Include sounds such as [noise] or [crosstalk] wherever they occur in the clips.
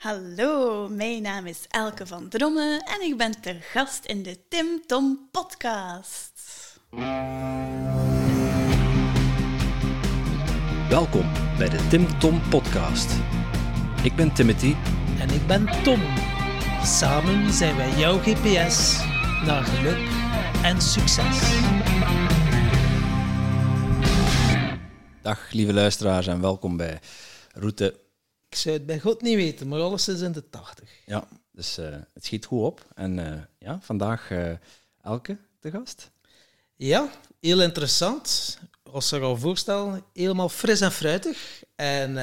Hallo, mijn naam is Elke van Drommen en ik ben te gast in de Tim Tom podcast. Welkom bij de Tim Tom podcast. Ik ben Timothy. En ik ben Tom. Samen zijn wij jouw GPS naar geluk en succes. Dag lieve luisteraars en welkom bij Route. Ik zou het bij God niet weten, maar alles is in de 80. Ja, dus eh, het schiet goed op. En eh, ja, vandaag eh, Elke te gast. Ja, heel interessant. Als je al voorstellen, helemaal fris en fruitig. En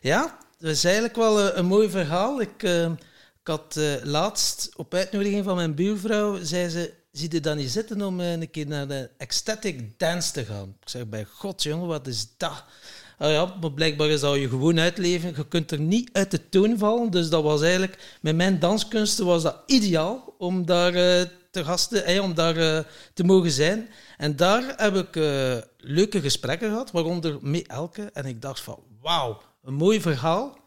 ja, het is eigenlijk wel een, mooi verhaal. Ik, ik had laatst op uitnodiging van mijn buurvrouw, zei ze, zie je dan niet zitten om een keer naar de ecstatic dance te gaan? Ik zeg, bij god jongen, wat is dat? Ah ja, maar blijkbaar dat je gewoon uitleven. Je kunt er niet uit de toon vallen. Dus dat was eigenlijk, met mijn danskunsten was dat ideaal om daar eh, te gasten, eh, om daar eh, te mogen zijn. En daar heb ik leuke gesprekken gehad, waaronder met Elke. En ik dacht van, wauw, een mooi verhaal.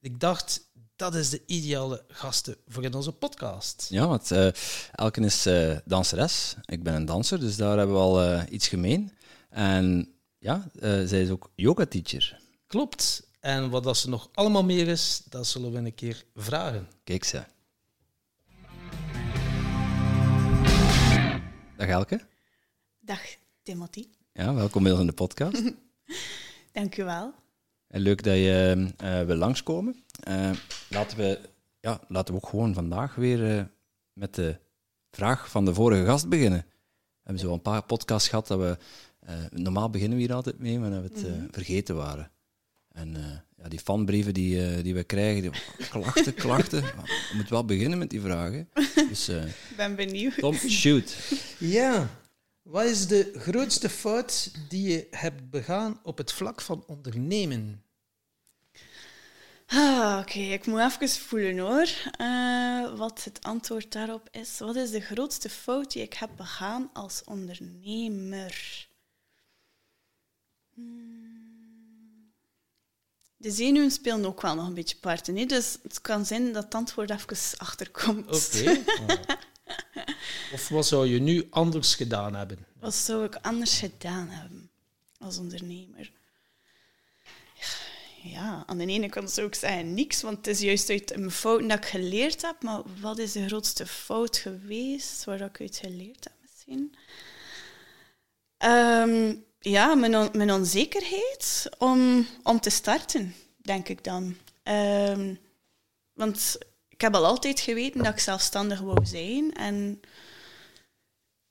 Ik dacht, dat is de ideale gasten voor in onze podcast. Ja, want eh, Elke is danseres. Ik ben een danser, dus daar hebben we al iets gemeen. En ja, eh, zij is ook yoga-teacher. Klopt. En wat dat ze nog allemaal meer is, dat zullen we een keer vragen. Kijk ze. Dag Elke. Dag Timothy, Ja, welkom bij ons in de podcast. [laughs] dank u wel. En leuk dat je eh, wil langskomen. Eh, laten, we, ja, laten we ook gewoon vandaag weer eh, met de vraag van de vorige gast beginnen. We hebben zo een paar podcasts gehad dat we... eh, normaal beginnen we hier altijd mee, maar dat we het eh, vergeten waren. En eh, ja, die fanbrieven die, eh, die we krijgen, die, [laughs] klachten, klachten. We moeten wel beginnen met die vragen. Dus eh, [laughs] Ik ben benieuwd. Tom, shoot. Ja. Wat is de grootste fout die je hebt begaan op het vlak van ondernemen? Ah, Oké, ik moet even voelen hoor. Eh, wat het antwoord daarop is. Wat is de grootste fout die ik heb begaan als ondernemer? Hmm. De zenuwen spelen ook wel nog een beetje parten. Hè? Dus het kan zijn dat het antwoord even achterkomt. Oké. [laughs] Of wat zou je nu anders gedaan hebben? Wat zou ik anders gedaan hebben als ondernemer? Ja, aan de ene kant zou ik zeggen niks, want het is juist uit mijn fouten dat ik geleerd heb. Maar wat is de grootste fout geweest waar ik uit geleerd heb misschien? Ehm, ja, mijn, mijn onzekerheid om, om te starten, denk ik dan. Ehm, want ik heb al altijd geweten dat ik zelfstandig wou zijn. En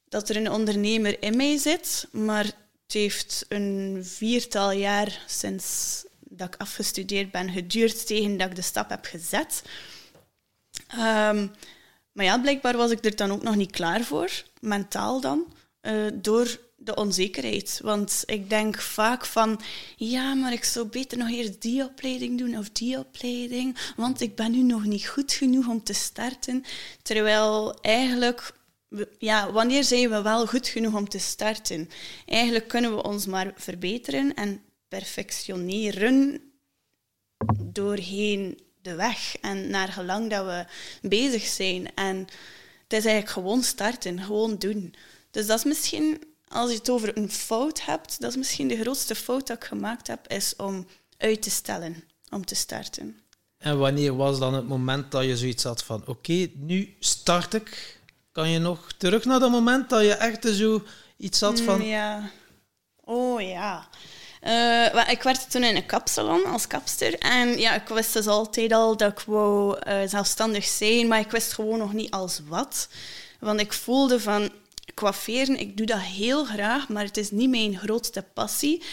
dat er een ondernemer in mij zit, maar het heeft een viertal jaar sinds dat ik afgestudeerd ben geduurd tegen dat ik de stap heb gezet. Ehm, maar ja, blijkbaar was ik er dan ook nog niet klaar voor, mentaal dan, eh, door de onzekerheid. Want ik denk vaak van, ja, maar ik zou beter nog eerst die opleiding doen of die opleiding, want ik ben nu nog niet goed genoeg om te starten. Terwijl eigenlijk ja, wanneer zijn we wel goed genoeg om te starten? Eigenlijk kunnen we ons maar verbeteren en perfectioneren doorheen de weg en naar gelang dat we bezig zijn. En het is eigenlijk gewoon starten, gewoon doen. Dus dat is misschien, als je het over een fout hebt, dat is misschien de grootste fout dat ik gemaakt heb, is om uit te stellen, om te starten. En wanneer was dan het moment dat je zoiets had van oké, nu start ik? Kan je nog terug naar dat moment dat je echt zo iets had van... Mm, Ja. Oh ja. Eh, ik werkte toen in een kapsalon als kapster. En ja, ik wist dus altijd al dat ik wou eh, zelfstandig zijn, maar ik wist gewoon nog niet als wat. Want ik voelde van, coifferen, ik doe dat heel graag, maar het is niet mijn grootste passie.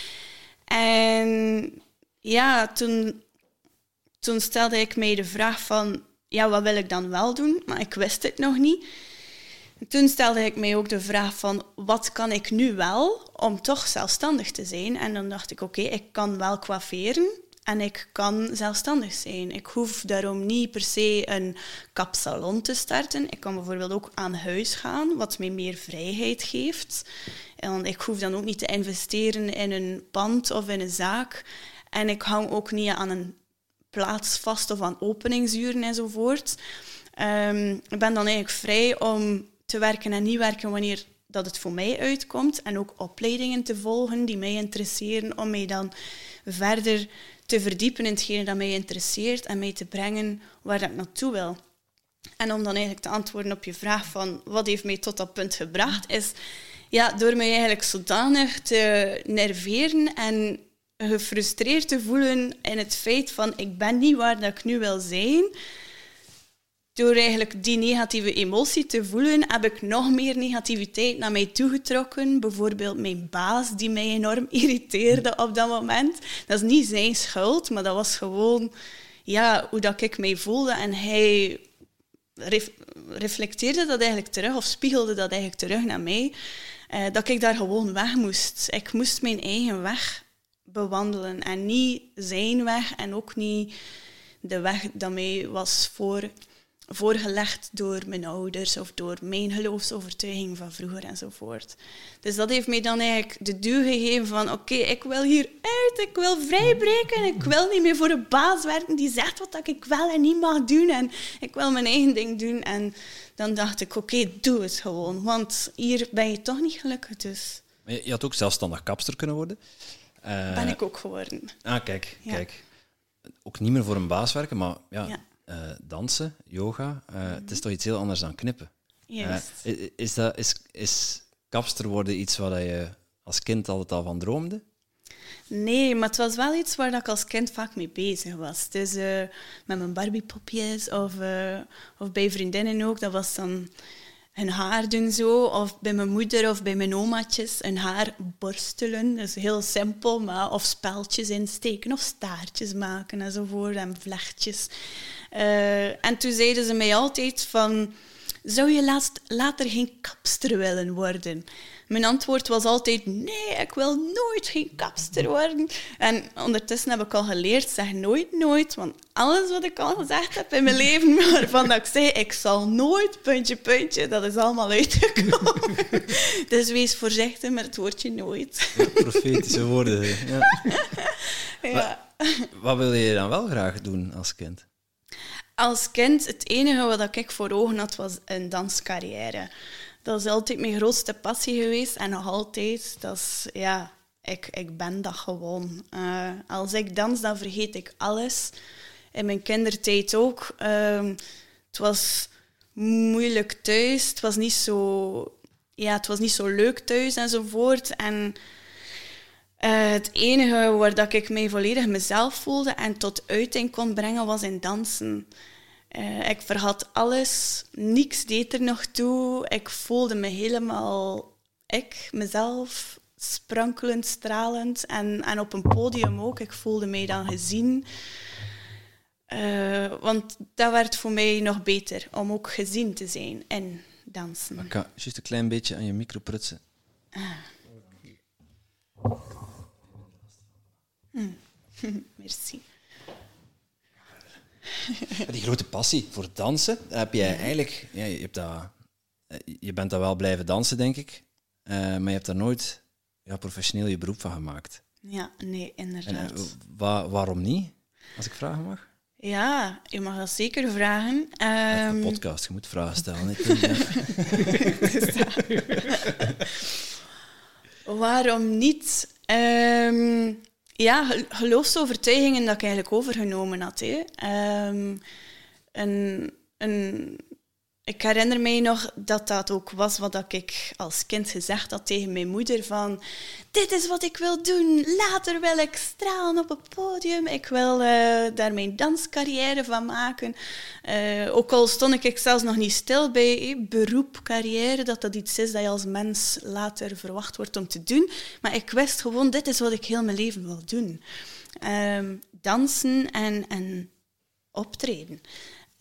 En ja, toen, toen stelde ik mij de vraag van, ja, wat wil ik dan wel doen? Maar ik wist het nog niet. Toen stelde ik mij ook de vraag van wat kan ik nu wel om toch zelfstandig te zijn? En dan dacht ik, oké, ik kan wel coifferen en ik kan zelfstandig zijn. Ik hoef daarom niet per se een kapsalon te starten. Ik kan bijvoorbeeld ook aan huis gaan, wat mij meer vrijheid geeft. En ik hoef dan ook niet te investeren in een pand of in een zaak. En ik hang ook niet aan een plaats vast of aan openingsuren enzovoort. Ehm, ik ben dan eigenlijk vrij om te werken en niet werken wanneer dat het voor mij uitkomt. En ook opleidingen te volgen die mij interesseren om mij dan verder te verdiepen in hetgene dat mij interesseert en mij te brengen waar ik naartoe wil. En om dan eigenlijk te antwoorden op je vraag van wat heeft mij tot dat punt gebracht, is ja, door mij eigenlijk zodanig te nerveren en gefrustreerd te voelen in het feit van ik ben niet waar dat ik nu wil zijn. Door eigenlijk die negatieve emotie te voelen, heb ik nog meer negativiteit naar mij toegetrokken. Bijvoorbeeld mijn baas, die mij enorm [laughs] irriteerde op dat moment. Dat is niet zijn schuld, maar dat was gewoon ja, hoe dat ik mij voelde. En hij reflecteerde dat eigenlijk terug, of spiegelde dat eigenlijk terug naar mij. Eh, dat ik daar gewoon weg moest. Ik moest mijn eigen weg bewandelen en niet zijn weg en ook niet de weg dat mij was voor, voorgelegd door mijn ouders of door mijn geloofsovertuiging van vroeger enzovoort. Dus dat heeft mij dan eigenlijk de duw gegeven van oké, ik wil hier uit, ik wil vrijbreken, ik wil niet meer voor een baas werken die zegt wat ik wel en niet mag doen en ik wil mijn eigen ding doen. En dan dacht ik oké, doe het gewoon, want hier ben je toch niet gelukkig dus. Je had ook zelfstandig kapster kunnen worden. Uh, ben ik ook geworden. Ah, kijk, kijk. Ook niet meer voor een baas werken, maar ja, uh, dansen, yoga, uh, het is toch iets heel anders dan knippen. Yes. is, dat, is, is kapster worden iets waar je als kind altijd al van droomde? Nee, maar het was wel iets waar ik als kind vaak mee bezig was. Dus met mijn Barbiepopjes of, of bij vriendinnen ook, dat was dan hun haar doen zo, of bij mijn moeder of bij mijn omaatjes hun haar borstelen. Dat is heel simpel, maar of speltjes insteken of staartjes maken enzovoort en vlechtjes. Uh, en toen zeiden ze mij altijd van, zou je laatst, later geen kapster willen worden? Mijn antwoord was altijd, nee, ik wil nooit geen kapster worden. En ondertussen heb ik al geleerd, zeg nooit nooit, want alles wat ik al gezegd heb in mijn leven, [laughs] waarvan dat ik zei, ik zal nooit, puntje, puntje, dat is allemaal uitgekomen. [laughs] dus wees voorzichtig met het woordje nooit. Ja, profetische woorden. Ja. [laughs] ja. Wat, wat wil je dan wel graag doen als kind? Als kind, het enige wat ik voor ogen had, was een danscarrière. Dat is altijd mijn grootste passie geweest en nog altijd. Dat is, ja, ik, ik ben dat gewoon. Uh, als ik dans, dan vergeet ik alles. In mijn kindertijd ook. Uh, het was moeilijk thuis. Het was niet zo, ja, het was niet zo leuk thuis enzovoort. En uh, het enige waar dat ik mij volledig mezelf voelde en tot uiting kon brengen was in dansen. Uh, ik verhad alles, niks deed er nog toe. Ik voelde me helemaal ik, mezelf, sprankelend, stralend. En, en op een podium ook. Ik voelde mij dan gezien. Uh, want dat werd voor mij nog beter, om ook gezien te zijn in dansen. Ik kan juist een klein beetje aan je micro prutsen. Ah. Hm. [laughs] Merci. Die grote passie voor dansen, heb jij eigenlijk... Ja, je, hebt dat, eh, je bent daar wel blijven dansen, denk ik. Uh, maar je hebt daar nooit ja, professioneel je beroep van gemaakt. Ja, nee, inderdaad. En, uh, wa waarom niet, als ik vragen mag? Ja, je mag dat zeker vragen. Um, een ehm, podcast, je moet vragen stellen. [laughs] waarom niet? Um, ja, geloofsovertuigingen dat ik eigenlijk overgenomen had. Hè. Um, een, een, ik herinner mij nog dat dat ook was wat ik als kind gezegd had tegen mijn moeder van dit is wat ik wil doen, later wil ik stralen op het podium, ik wil uh, daar mijn danscarrière van maken. Uh, ook al stond ik zelfs nog niet stil bij beroep, carrière, dat dat iets is dat je als mens later verwacht wordt om te doen. Maar ik wist gewoon, dit is wat ik heel mijn leven wil doen. Um, dansen en, en optreden.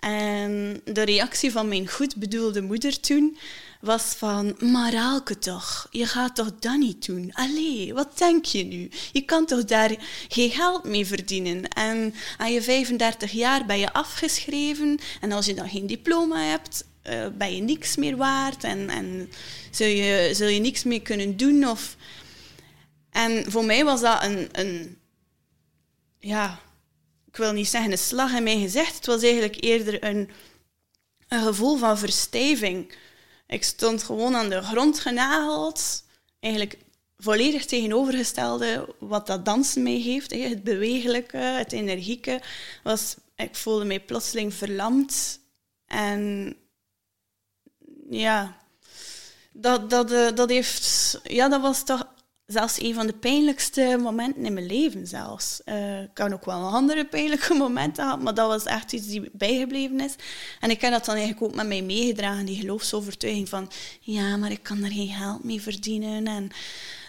En de reactie van mijn goed bedoelde moeder toen was van, maar Alke toch, je gaat toch dat niet doen? Allee, wat denk je nu? Je kan toch daar geen geld mee verdienen? En aan je 35 jaar ben je afgeschreven en als je dan geen diploma hebt, uh, ben je niks meer waard en, en zul, je, zul je niks meer kunnen doen. Of... En voor mij was dat een, een ja, ik wil niet zeggen een slag in mijn gezicht. Het was eigenlijk eerder een, een gevoel van verstijving. Ik stond gewoon aan de grond genageld. Eigenlijk volledig tegenovergestelde wat dat dansen mij geeft. Het bewegelijke, het energieke. Was, ik voelde mij plotseling verlamd. En ja, dat, dat, eh, dat, heeft, ja, dat was toch zelfs een van de pijnlijkste momenten in mijn leven zelfs. Uh, ik had ook wel andere pijnlijke momenten gehad, maar dat was echt iets die bijgebleven is. En ik heb dat dan eigenlijk ook met mij meegedragen, die geloofsovertuiging van ja, maar ik kan er geen geld mee verdienen en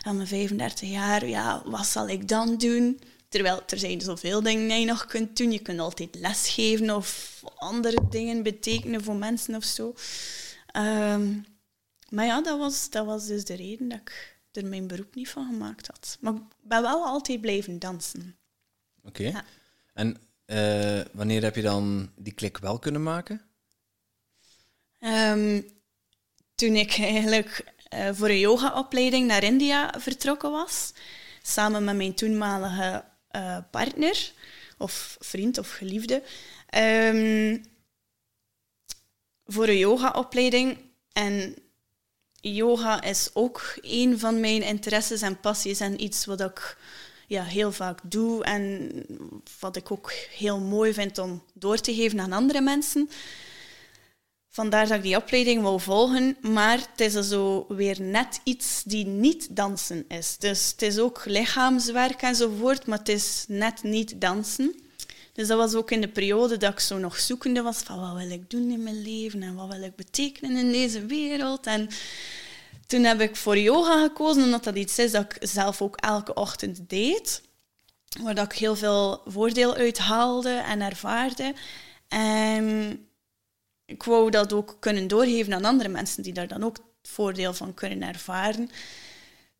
aan mijn 35 jaar, ja, wat zal ik dan doen? Terwijl er zijn zoveel dingen die je nog kunt doen. Je kunt altijd lesgeven of andere dingen betekenen voor mensen of zo. Ehm, maar ja, dat was, dat was dus de reden dat ik er mijn beroep niet van gemaakt had. Maar ik ben wel altijd blijven dansen. Oké. En uh, wanneer heb je dan die klik wel kunnen maken? Um, toen ik eigenlijk uh, voor een yogaopleiding naar India vertrokken was, samen met mijn toenmalige uh, partner, of vriend of geliefde, um, voor een yogaopleiding. En yoga is ook een van mijn interesses en passies en iets wat ik ja, heel vaak doe en wat ik ook heel mooi vind om door te geven aan andere mensen. Vandaar dat ik die opleiding wil volgen, maar het is zo weer net iets die niet dansen is. Dus het is ook lichaamswerk enzovoort, maar het is net niet dansen. Dus dat was ook in de periode dat ik zo nog zoekende was van wat wil ik doen in mijn leven en wat wil ik betekenen in deze wereld. En toen heb ik voor yoga gekozen, omdat dat iets is dat ik zelf ook elke ochtend deed. Waar dat ik heel veel voordeel uit haalde en ervaarde. En ik wou dat ook kunnen doorgeven aan andere mensen die daar dan ook voordeel van kunnen ervaren.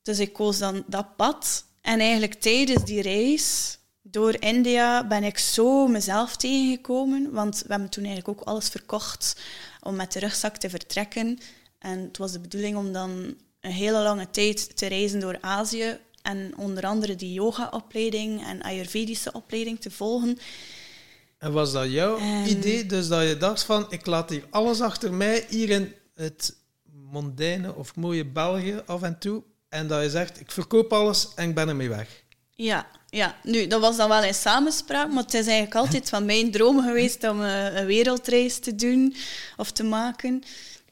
Dus ik koos dan dat pad. En eigenlijk tijdens die reis door India ben ik zo mezelf tegengekomen. Want we hebben toen eigenlijk ook alles verkocht om met de rugzak te vertrekken. En het was de bedoeling om dan een hele lange tijd te reizen door Azië en onder andere die yoga-opleiding en Ayurvedische opleiding te volgen. En was dat jouw idee? Dus dat je dacht van, ik laat hier alles achter mij, hier in het mondaine of mooie België af en toe. En dat je zegt, ik verkoop alles en ik ben ermee weg. Ja, ja. Nu, dat was dan wel in samenspraak, maar het is eigenlijk altijd van mijn droom geweest om eh, een wereldreis te doen of te maken.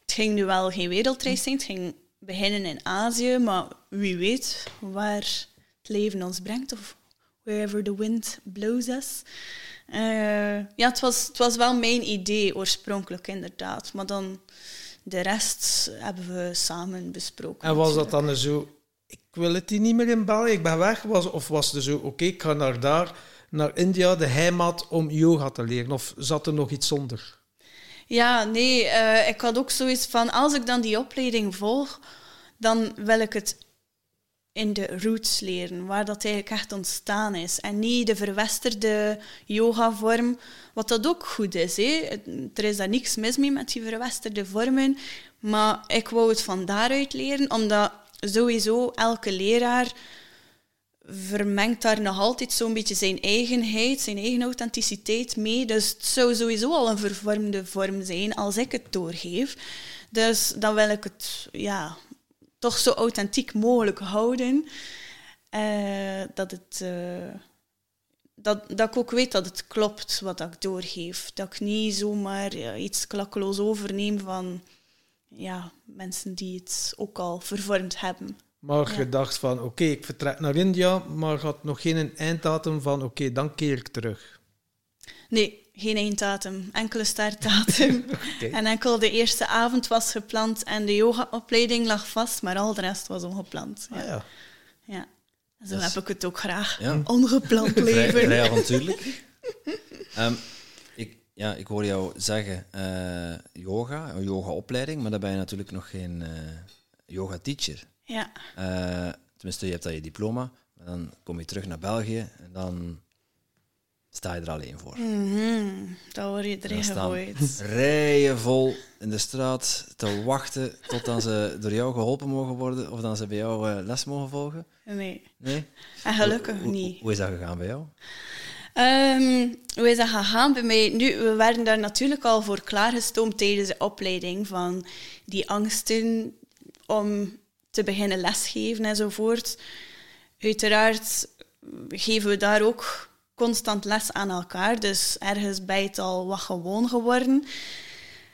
Het ging nu wel geen wereldreis zijn, het ging beginnen in Azië, maar wie weet waar het leven ons brengt of wherever the wind blows us. Uh, ja, het was, het was wel mijn idee oorspronkelijk, inderdaad. Maar dan de rest hebben we samen besproken. En was dat dan zo, ik wil het hier niet meer in België, ik ben weg? Was, of was het zo, oké, ik ga naar daar, naar India, de heimat, om yoga te leren? Of zat er nog iets zonder? Ja, nee, uh, ik had ook zoiets van, als ik dan die opleiding volg, dan wil ik het in de roots leren, waar dat eigenlijk echt ontstaan is. En niet de verwesterde yoga-vorm, wat dat ook goed is. Hè. Er is daar niks mis mee met die verwesterde vormen, maar ik wou het van daaruit leren, omdat sowieso elke leraar vermengt daar nog altijd zo'n beetje zijn eigenheid, zijn eigen authenticiteit mee. Dus het zou sowieso al een vervormde vorm zijn als ik het doorgeef. Dus dan wil ik het ja, toch zo authentiek mogelijk houden. Uh, dat, het, uh, dat, dat ik ook weet dat het klopt wat ik doorgeef. Dat ik niet zomaar ja, iets klakkeloos overneem van ja, mensen die het ook al vervormd hebben. Maar je dacht van, oké, ik vertrek naar India, maar had nog geen einddatum van, oké, dan keer ik terug. Nee, geen einddatum, enkele startdatum. [laughs] En enkel de eerste avond was gepland en de yogaopleiding lag vast, maar al de rest was ongepland. Ja. Ah, ja. ja. Zo heb ik het ook graag. Ja. Ongepland [laughs] leven. Vrij, vrij avontuurlijk. um, [laughs] ik, ja, ik hoor jou zeggen uh, yoga, een yogaopleiding, maar dan ben je natuurlijk nog geen uh, yoga-teacher. Ja. Uh, tenminste, je hebt al je diploma, dan kom je terug naar België en dan sta je er alleen voor. Mm -hmm. Dan word je erin gegooid. Rijen vol in de straat te wachten tot ze door jou geholpen mogen worden of dan ze bij jou les mogen volgen? Nee. Nee? En gelukkig niet. Hoe, is dat gegaan bij jou? Ehm, hoe is dat gegaan bij mij? Nu, we werden daar natuurlijk al voor klaargestoomd tijdens de opleiding van die angsten om te beginnen lesgeven enzovoort. Uiteraard geven we daar ook constant les aan elkaar, dus ergens bij het al wat gewoon geworden.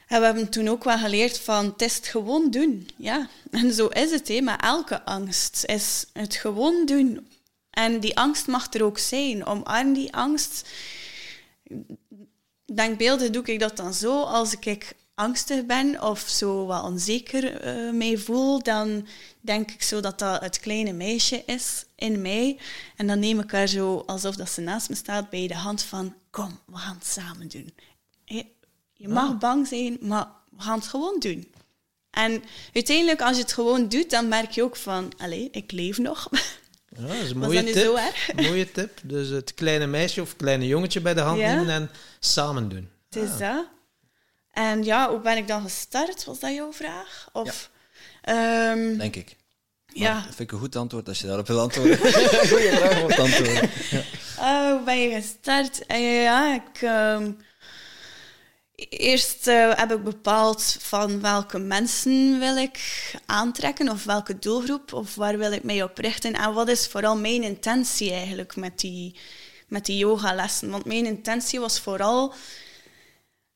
En we hebben toen ook wel geleerd van test gewoon doen. Ja, en zo is het hè, met elke angst. Is het gewoon doen. En die angst mag er ook zijn. Omarm die angst. Denkbeelden doe ik dat dan zo. Als ik angstig ben of zo wat onzeker uh, mij voel, dan denk ik zo dat dat het kleine meisje is in mij. En dan neem ik haar zo alsof dat ze naast me staat bij de hand van kom, we gaan het samen doen. Je mag ah. bang zijn, maar we gaan het gewoon doen. En uiteindelijk, als je het gewoon doet, dan merk je ook van, allee, ik leef nog. [laughs] Ja, dat is een mooie tip. Zo [laughs] mooie tip. Dus het kleine meisje of kleine jongetje bij de hand nemen en samen doen. Het is ah. dat. En ja, hoe ben ik dan gestart? Was dat jouw vraag? Of, ja. um, Denk ik. Ja. dat vind ik een goed antwoord als je daarop wil antwoorden. [laughs] Goeie vraag om antwoorden. Ja. [laughs] Uh, hoe ben je gestart? Uh, ja, ik... Um, Eerst uh, heb ik bepaald van welke mensen wil ik aantrekken of welke doelgroep of waar wil ik mij op richten en wat is vooral mijn intentie eigenlijk met die, met die yogalessen. Want mijn intentie was vooral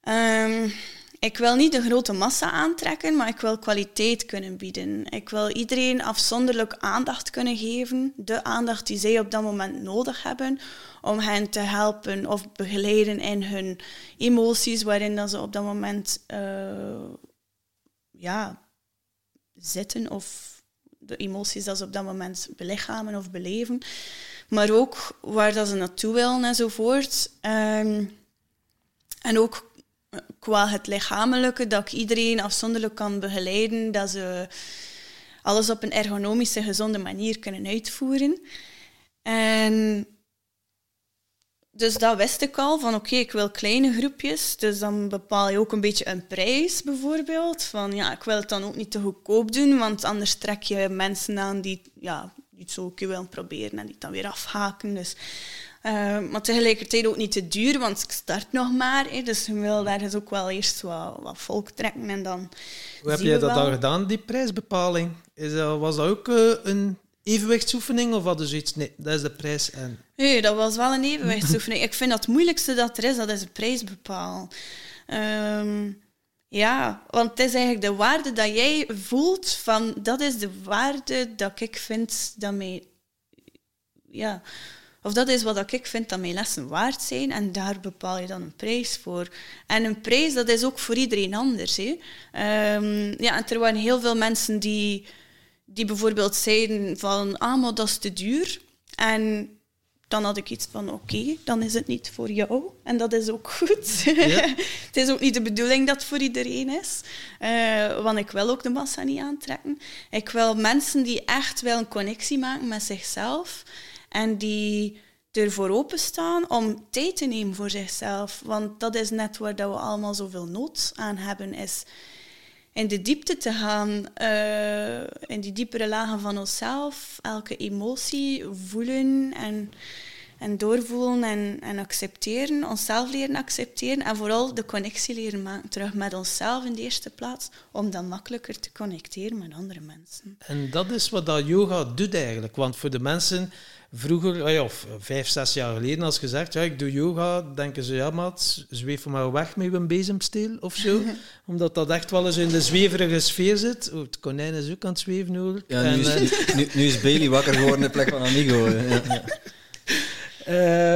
um, ik wil niet de grote massa aantrekken, maar ik wil kwaliteit kunnen bieden. Ik wil iedereen afzonderlijk aandacht kunnen geven, de aandacht die zij op dat moment nodig hebben, om hen te helpen of begeleiden in hun emoties, waarin dat ze op dat moment uh, ja, zitten of de emoties dat ze op dat moment belichamen of beleven. Maar ook waar dat ze naartoe willen enzovoort. Um, en ook qua het lichamelijke, dat ik iedereen afzonderlijk kan begeleiden, dat ze alles op een ergonomische, gezonde manier kunnen uitvoeren. En dus dat wist ik al, van oké, ik wil kleine groepjes, dus dan bepaal je ook een beetje een prijs bijvoorbeeld. Van ja, ik wil het dan ook niet te goedkoop doen, want anders trek je mensen aan die ja, zo willen proberen en die dan weer afhaken. Dus uh, maar tegelijkertijd ook niet te duur, want ik start nog maar. Hè, dus je wil daar dus ook wel eerst wat, wat volk trekken en dan. Hoe heb je dat dan gedaan, die prijsbepaling? Is dat, was dat ook uh, een evenwichtsoefening of hadden ze iets? Nee, dat is de prijs. En... Nee, dat was wel een evenwichtsoefening. ik vind dat het moeilijkste dat er is, dat is de prijs bepalen. Um, ja, want het is eigenlijk de waarde dat jij voelt van dat is de waarde dat ik vind dat mij. Ja, of dat is wat ik vind dat mijn lessen waard zijn en daar bepaal je dan een prijs voor. En een prijs, dat is ook voor iedereen anders. Hè. Um, ja, en er waren heel veel mensen die, die bijvoorbeeld zeiden van, ah, maar dat is te duur. En dan had ik iets van, oké, dan is het niet voor jou. En dat is ook goed. [laughs] het is ook niet de bedoeling dat het voor iedereen is. Uh, want ik wil ook de massa niet aantrekken. Ik wil mensen die echt wel een connectie maken met zichzelf en die ervoor openstaan om tijd te nemen voor zichzelf. Want dat is net waar dat we allemaal zoveel nood aan hebben, is in de diepte te gaan, uh, in die diepere lagen van onszelf, elke emotie voelen en, en doorvoelen en, en accepteren, onszelf leren accepteren en vooral de connectie leren maken terug met onszelf in de eerste plaats, om dan makkelijker te connecteren met andere mensen. En dat is wat dat yoga doet eigenlijk, want voor de mensen vroeger, ah of vijf, zes jaar geleden, als gezegd, ja, ik doe yoga, denken ze, ja maat, zweef maar weg met een bezemsteel of zo. [laughs] Omdat dat echt wel eens in de zweverige sfeer zit. Oh, het konijn is ook aan het zweven hoor. Ja, nu, is, eh, [laughs] nu, nu, is Bailey wakker geworden in plek van Amigo. Ja, ja.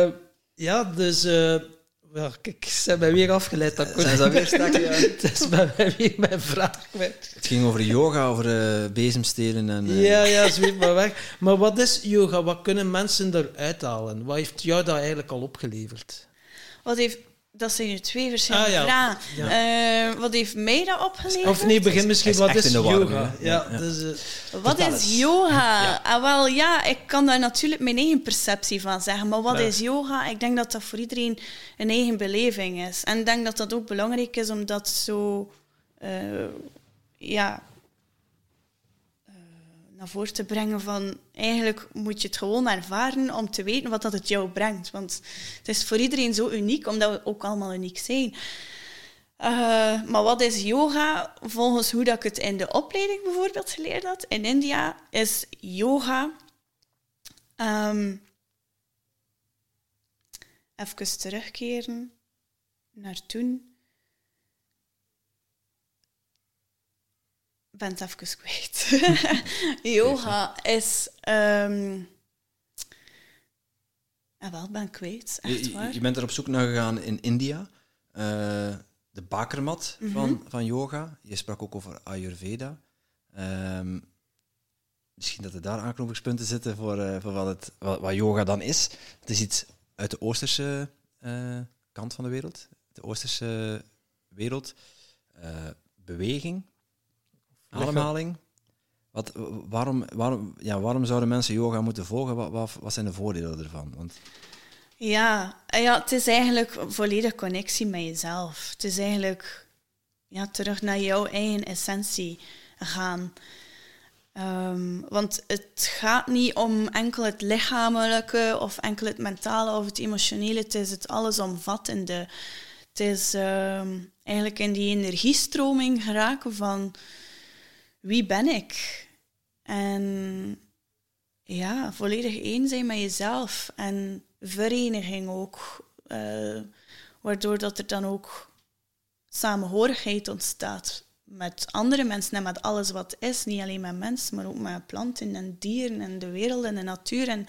Uh, ja dus... Uh, ja, kijk, ze hebben mij weer afgeleid. Dat Zijn ze weer stak, ja. [laughs] Het is bij mij weer mijn vraag Het ging over yoga, over uh, bezemstelen en... Uh... Ja, ja, zweet maar weg. Maar wat is yoga? Wat kunnen mensen eruit halen? Wat heeft jou dat eigenlijk al opgeleverd? Wat heeft dat zijn nu twee verschillende ah, vragen. Uh, wat heeft mij dat opgeleverd? Of nee, begin misschien, wat is yoga? ja, Dus, uh, wat is yoga? Ah, wel, ja, ik kan daar natuurlijk mijn eigen perceptie van zeggen. Maar wat is yoga? Ik denk dat dat voor iedereen een eigen beleving is. En ik denk dat dat ook belangrijk is om dat zo... Uh, ja, voren te brengen van eigenlijk moet je het gewoon ervaren om te weten wat dat het jou brengt. Want het is voor iedereen zo uniek, omdat we ook allemaal uniek zijn. Eh, maar wat is yoga? Volgens hoe dat ik het in de opleiding bijvoorbeeld geleerd had in India, is yoga. Um, even terugkeren naar toen. Ben het even kwijt. [laughs] yoga is. Um, ja, wel, ben kwijt. Echt waar. Je, je, bent er op zoek naar gegaan in India. Uh, de bakermat mm -hmm. van, van yoga. Je sprak ook over Ayurveda. Um, misschien dat er daar aanknopingspunten zitten voor, uh, voor wat, het, wat, wat, yoga dan is. Het is iets uit de oosterse uh, kant van de wereld. De oosterse wereld. beweging, ademhaling. Wat, waarom, waarom, ja, waarom zouden mensen yoga moeten volgen? Wat, wat, wat zijn de voordelen ervan? Want ja, ja, het is eigenlijk volledig connectie met jezelf. Het is eigenlijk ja, terug naar jouw eigen essentie gaan. Um, want het gaat niet om enkel het lichamelijke of enkel het mentale of het emotionele. Het is het allesomvattende. Het is um, eigenlijk in die energiestroming geraken van wie ben ik? En ja, volledig één zijn met jezelf. En vereniging ook. Uh, waardoor dat er dan ook samenhorigheid ontstaat met andere mensen en met alles wat is. Niet alleen met mensen, maar ook met planten en dieren en de wereld en de natuur. En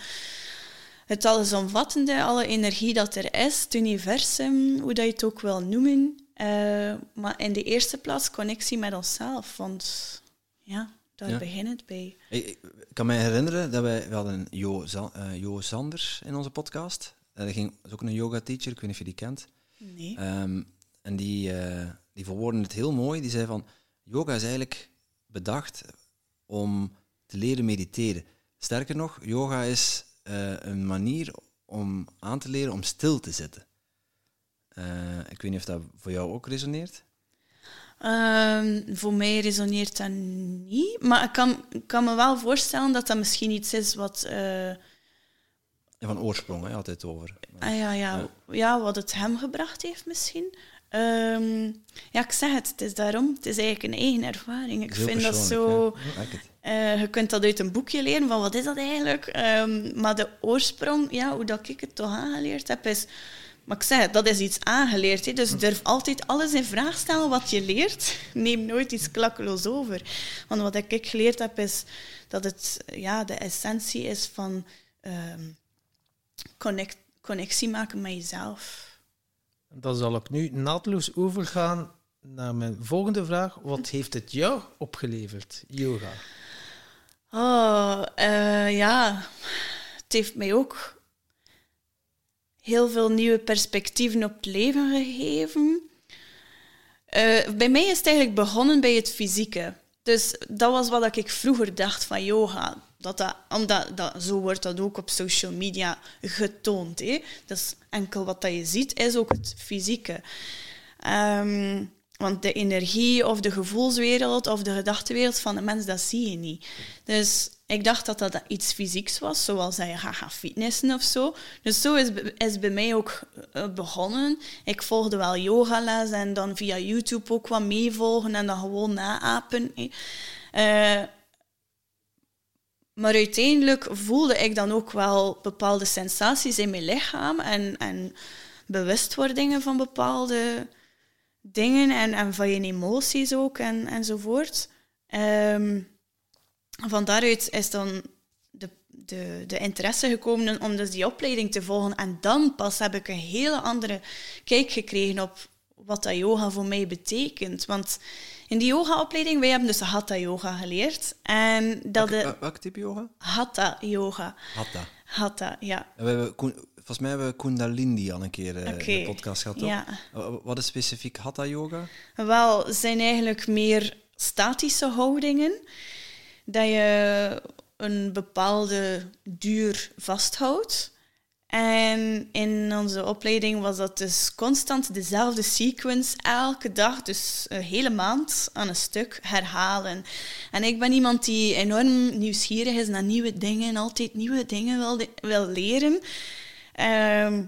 het allesomvattende, alle energie dat er is, het universum, hoe dat je het ook wil noemen. Uh, maar in de eerste plaats connectie met onszelf. Want ja, daar ja. begint het bij. Ik kan me herinneren dat wij, we hadden Jo, uh, jo Sanders in onze podcast. Dat ging, is ook een yoga teacher, ik weet niet of je die kent. Nee. Um, en die, uh, die verwoordde het heel mooi. Die zei van, yoga is eigenlijk bedacht om te leren mediteren. Sterker nog, yoga is uh, een manier om aan te leren om stil te zitten. ik weet niet of dat voor jou ook resoneert. Um, voor mij resoneert dat niet. Maar ik kan, kan me wel voorstellen dat dat misschien iets is wat... Uh... Ja, van oorsprong, hè, altijd over. Ah, ja, ja. ja. ja wat het hem gebracht heeft misschien. Um, ja, ik zeg het, het is daarom. Het is eigenlijk een eigen ervaring. Ik vind dat zo... Ja. Uh, je kunt dat uit een boekje leren, van wat is dat eigenlijk? Um, maar de oorsprong, ja, hoe dat ik het toch aangeleerd heb, is maar ik zeg, dat is iets aangeleerd. Hè. Dus durf altijd alles in vraag stellen wat je leert. Neem nooit iets klakkeloos over. Want wat ik geleerd heb, is dat het ja, de essentie is van um, connect, connectie maken met jezelf. Dan zal ik nu naadloos overgaan naar mijn volgende vraag. Wat heeft het jou opgeleverd, yoga? Oh, uh, ja. Het heeft mij ook heel veel nieuwe perspectieven op het leven gegeven. Uh, bij mij is het eigenlijk begonnen bij het fysieke. Dus dat was wat ik vroeger dacht van yoga. Dat dat, omdat dat, zo wordt dat ook op social media getoond. Hè? Dus enkel wat dat je ziet is ook het fysieke. Um, want de energie of de gevoelswereld of de gedachtenwereld van de mens, dat zie je niet. Dus ik dacht dat dat iets fysieks was, zoals dat je gaat gaan fitnessen of zo. Dus zo is, is bij mij ook eh, begonnen. Ik volgde wel yogales en dan via YouTube ook wat meevolgen en dan gewoon naapen. Uh, maar uiteindelijk voelde ik dan ook wel bepaalde sensaties in mijn lichaam en, en bewustwordingen van bepaalde dingen en, en van je emoties ook en, enzovoort. Um, van daaruit is dan de, de, de interesse gekomen om dus die opleiding te volgen. En dan pas heb ik een hele andere kijk gekregen op wat dat yoga voor mij betekent. Want in die yoga-opleiding, wij hebben dus hatha yoga geleerd. En dat welk, welk type yoga? Hatha yoga. Hatha. Hatha, ja. we hebben, volgens mij hebben we Kundalini al een keer okay. in de podcast gehad. Ja. Wat is specifiek hatha yoga? Wel, zijn eigenlijk meer statische houdingen dat je een bepaalde duur vasthoudt. En in onze opleiding was dat dus constant dezelfde sequence, elke dag, dus een hele maand aan een stuk herhalen. En ik ben iemand die enorm nieuwsgierig is naar nieuwe dingen, altijd nieuwe dingen wil, wil leren. Ehm,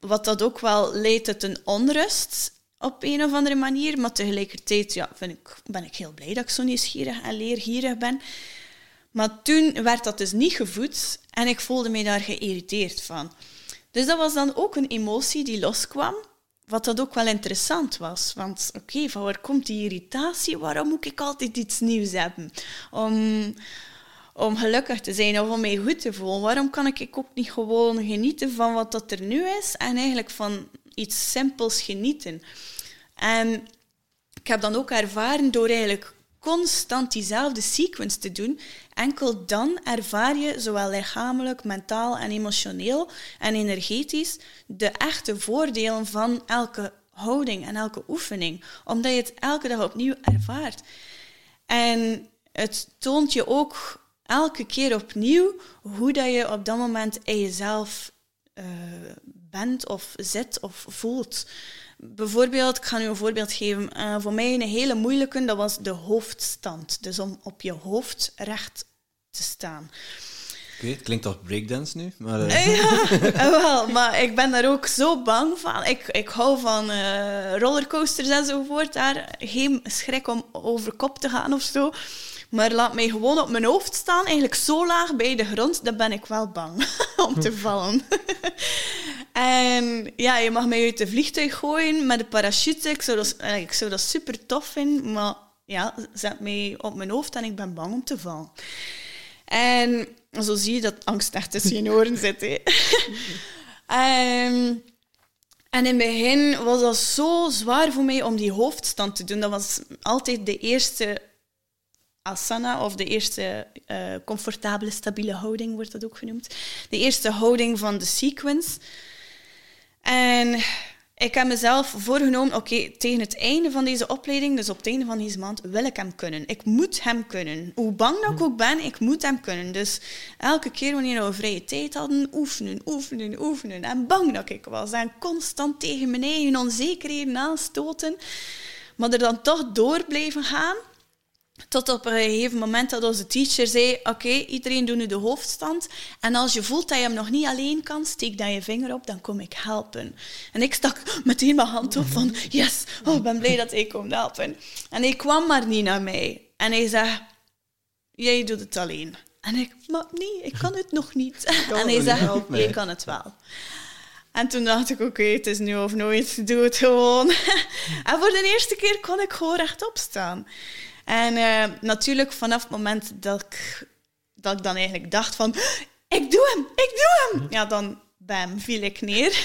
wat dat ook wel leidt tot een onrust op een of andere manier. Maar tegelijkertijd ja, vind ik, ben ik heel blij dat ik zo nieuwsgierig en leergierig ben. Maar toen werd dat dus niet gevoed en ik voelde me daar geïrriteerd van. Dus dat was dan ook een emotie die loskwam, wat dat ook wel interessant was. Want oké, van waar komt die irritatie? Waarom moet ik altijd iets nieuws hebben? Om, om gelukkig te zijn of om mij goed te voelen. Waarom kan ik ook niet gewoon genieten van wat dat er nu is en eigenlijk van iets simpels genieten? En ik heb dan ook ervaren door eigenlijk constant diezelfde sequence te doen, enkel dan ervaar je zowel lichamelijk, mentaal en emotioneel en energetisch de echte voordelen van elke houding en elke oefening, omdat je het elke dag opnieuw ervaart. En het toont je ook elke keer opnieuw hoe dat je op dat moment in jezelf uh, bent of zit of voelt. Bijvoorbeeld, ik ga u een voorbeeld geven. Uh, voor mij een hele moeilijke, dat was de hoofdstand. Dus om op je hoofd recht te staan. Ik weet, het klinkt als breakdance nu, maar... Uh... Ja, [laughs] wel, maar ik ben daar ook zo bang van. Ik, ik hou van uh, rollercoasters enzovoort. Daar geen schrik om over kop te gaan of zo. Maar laat mij gewoon op mijn hoofd staan, eigenlijk zo laag bij de grond, dan ben ik wel bang [laughs] om te vallen. [laughs] en ja, je mag mij uit de vliegtuig gooien met de parachute. Ik zou dat, eh, ik zou dat super tof vinden, maar ja, zet mij op mijn hoofd en ik ben bang om te vallen. En zo zie je dat angst echt tussen je oren [laughs] zit. Ehm, en in het begin was dat zo zwaar voor mij om die hoofdstand te doen. Dat was altijd de eerste asana, of de eerste uh, comfortabele, stabiele houding wordt dat ook genoemd. De eerste houding van de sequence. En ik heb mezelf voorgenomen, oké, tegen het einde van deze opleiding, dus op het einde van deze maand, wil ik hem kunnen. Ik moet hem kunnen. Hoe bang dat ik ook ben, ik moet hem kunnen. Dus elke keer wanneer we vrije tijd hadden, oefenen, oefenen, oefenen. En bang dat ik was. En constant tegen mijn eigen onzekerheden aanstoten. Maar er dan toch door blijven gaan. Tot op een gegeven moment dat onze teacher zei: Oké, iedereen doet nu de hoofdstand. En als je voelt dat je hem nog niet alleen kan, steek dan je vinger op, dan kom ik helpen. En ik stak meteen mijn hand op van: Yes, oh, ik ben blij dat hij komt helpen. En hij kwam maar niet naar mij. En hij zei: Jij doet het alleen. En ik: Maar nee, ik kan het nog niet. [laughs] En hij zei: Je kan het wel. En toen dacht ik, oké, het is nu of nooit, doe het gewoon. [laughs] en voor de eerste keer kon ik gewoon rechtop staan. En uh, natuurlijk vanaf het moment dat ik, dat ik dan eigenlijk dacht van... Ik doe hem, ik doe hem! Ja, dan bam, viel ik neer.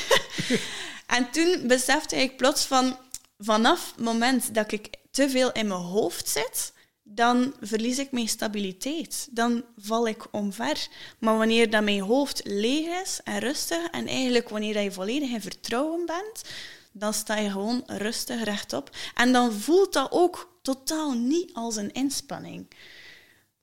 [laughs] en toen besefte ik plots van... Vanaf het moment dat ik te veel in mijn hoofd zit, dan verlies ik mijn stabiliteit. Dan val ik omver. Maar wanneer dat mijn hoofd leeg is en rustig, en eigenlijk wanneer je volledig in vertrouwen bent, dan sta je gewoon rustig rechtop. En dan voelt dat ook totaal niet als een inspanning.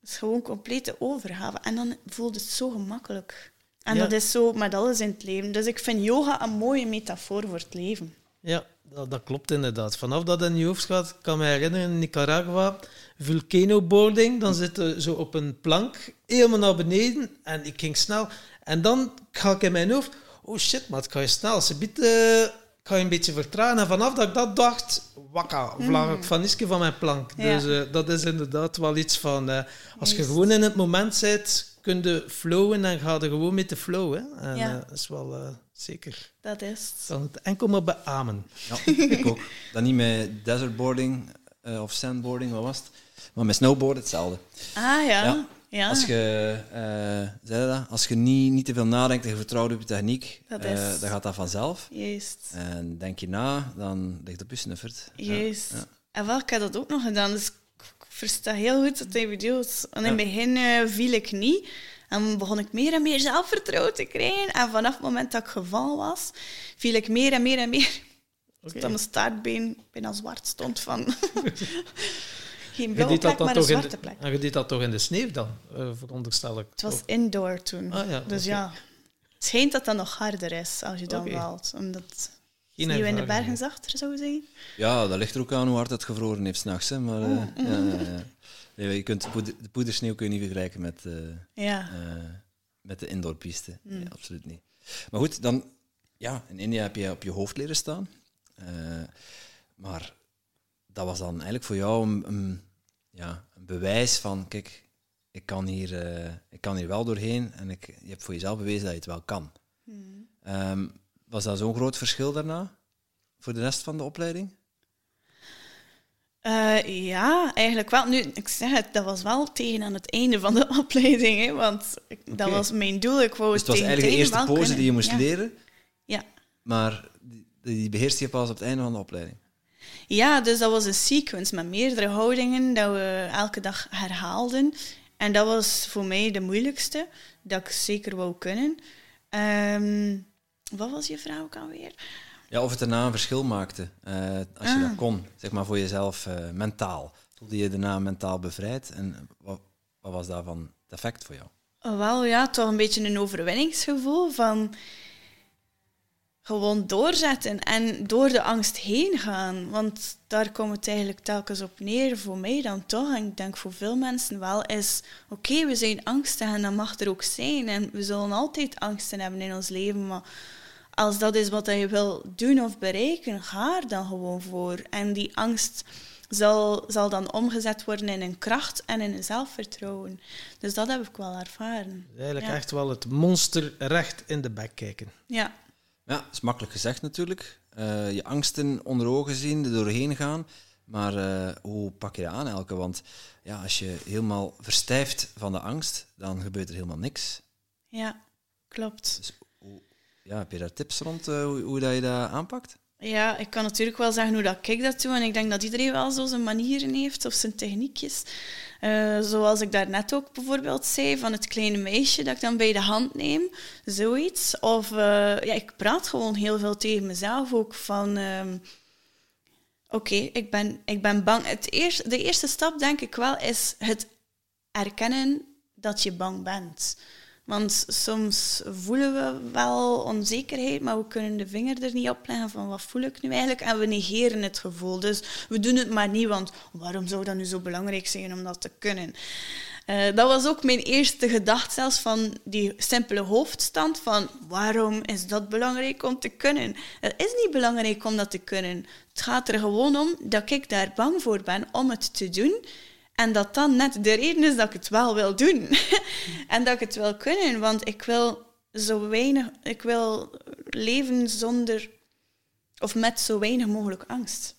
Het is gewoon complete overgave. En dan voelt het zo gemakkelijk. En dat is zo met alles in het leven. Dus ik vind yoga een mooie metafoor voor het leven. Ja, dat, dat klopt inderdaad. Vanaf dat in je hoofd gaat, kan me herinneren in Nicaragua, vulcanoboarding, dan zitten zo op een plank, helemaal naar beneden, en ik ging snel. En dan ga ik in mijn hoofd, oh shit, maar het ga je snel. Ze biedt ga je een beetje vertragen. En vanaf dat ik dat dacht, wakka, vlag ik mm. van Iske van mijn plank. Dus uh, dat is inderdaad wel iets van... Uh, als je gewoon in het moment zit, kun je flowen en ga je gewoon met de flow. Hè. En ja. uh, dat is wel zeker... Dat is Dan het enkel maar beamen. Ja, ik ook. Dan niet met desertboarding of sandboarding, wat was het? Maar met snowboarden hetzelfde. Ah ja. ja. Ja. Als je, uh, zei dat? Als je niet, niet te veel nadenkt en je vertrouwt op je techniek, uh, dan gaat dat vanzelf. Juist. En denk je na, dan ligt op je snuffert. Juist. Ja. En wel, ik heb dat ook nog gedaan, dus ik versta heel goed wat hij bedoelt. En in het begin uh, viel ik niet. En begon ik meer en meer zelfvertrouwen te krijgen. En vanaf het moment dat ik gevallen was, viel ik meer en meer en meer. Okay. Dat mijn staartbeen bijna zwart stond van... [laughs] Geen blauwe plek, maar een zwarte plek. En je deed dat toch in de sneeuw dan, uh, veronderstel ik? Het was indoor toen. Ah, ja, dus ja, schijnt dat dat nog harder is als je dan Oké. valt. Omdat Geen je in de bergen zachter zou zijn. Ja, dat ligt er ook aan hoe hard het gevroren heeft s'nachts. hè, Maar Oh, eh, ja, ja, ja. Ja, je kunt de, poeder, de poedersneeuw kun je niet vergelijken met, eh, Ja. eh, met de indoorpiste. Mm. Nee, absoluut niet. Maar goed, dan... Ja, in India heb je op je hoofd leren staan. Eh, maar dat was dan eigenlijk voor jou een, een- ja, een bewijs van... Kijk, ik kan, hier, eh, ik kan hier wel doorheen. En ik, je hebt voor jezelf bewezen dat je het wel kan. Hmm. Ehm, was dat zo'n groot verschil daarna? Voor de rest van de opleiding? Eh, ja, eigenlijk wel. Nu, ik zeg het, dat was wel tegen aan het einde van de [laughs] opleiding, hè, want ik- dat was mijn doel. Ik wou Dus het was eigenlijk de eerste pose die je moest ja. leren, Ja. maar die, die beheerst je pas op het einde van de opleiding. Ja, dus dat was een sequence met meerdere houdingen dat we elke dag herhaalden. En dat was voor mij de moeilijkste, dat ik zeker wou kunnen. Ehm, wat was je vraag ook alweer? Ja, of het daarna een verschil maakte, eh, als je Ah. dat kon, zeg maar voor jezelf eh, mentaal. Voelde je je daarna mentaal bevrijd en wat, wat was daarvan het effect voor jou? Wel ja, toch een beetje een overwinningsgevoel van gewoon doorzetten en door de angst heen gaan. Want daar komt het eigenlijk telkens op neer, voor mij dan toch, en ik denk voor veel mensen wel, is oké, we zijn angstig en dat mag er ook zijn. En we zullen altijd angsten hebben in ons leven, maar als dat is wat je wil doen of bereiken, ga er dan gewoon voor. En die angst zal, zal dan omgezet worden in een kracht en in een zelfvertrouwen. Dus dat heb ik wel ervaren. Eigenlijk Ja. echt wel het monster recht in de bek kijken. Ja, Ja, dat is makkelijk gezegd natuurlijk. Eh, je angsten onder ogen zien, er doorheen gaan. Maar eh, hoe pak je dat aan, Elke? Want ja, als je helemaal verstijft van de angst, dan gebeurt er helemaal niks. ja, klopt. Dus ja, heb je daar tips rond eh, hoe, hoe dat je dat aanpakt? Ja, ik kan natuurlijk wel zeggen hoe dat ik dat doe. En ik denk dat iedereen wel zo zijn manieren heeft of zijn techniekjes. Eh, zoals ik daarnet ook bijvoorbeeld zei, van het kleine meisje dat ik dan bij de hand neem. Zoiets. Of eh, ja, ik praat gewoon heel veel tegen mezelf ook van... ehm, Oké, ik, ben, ik ben bang. Het eerste, de eerste stap, denk ik wel, is het erkennen dat je bang bent. Want soms voelen we wel onzekerheid, maar we kunnen de vinger er niet op leggen van wat voel ik nu eigenlijk. En we negeren het gevoel. Dus we doen het maar niet, want waarom zou dat nu zo belangrijk zijn om dat te kunnen? Eh, dat was ook mijn eerste gedachte, zelfs van die simpele hoofdstand van waarom is dat belangrijk om te kunnen? Het is niet belangrijk om dat te kunnen. Het gaat er gewoon om dat ik daar bang voor ben om het te doen. En dat dan net de reden is dat ik het wel wil doen. [laughs] en dat ik het wil kunnen, want ik wil zo weinig, ik wil leven zonder of met zo weinig mogelijk angst.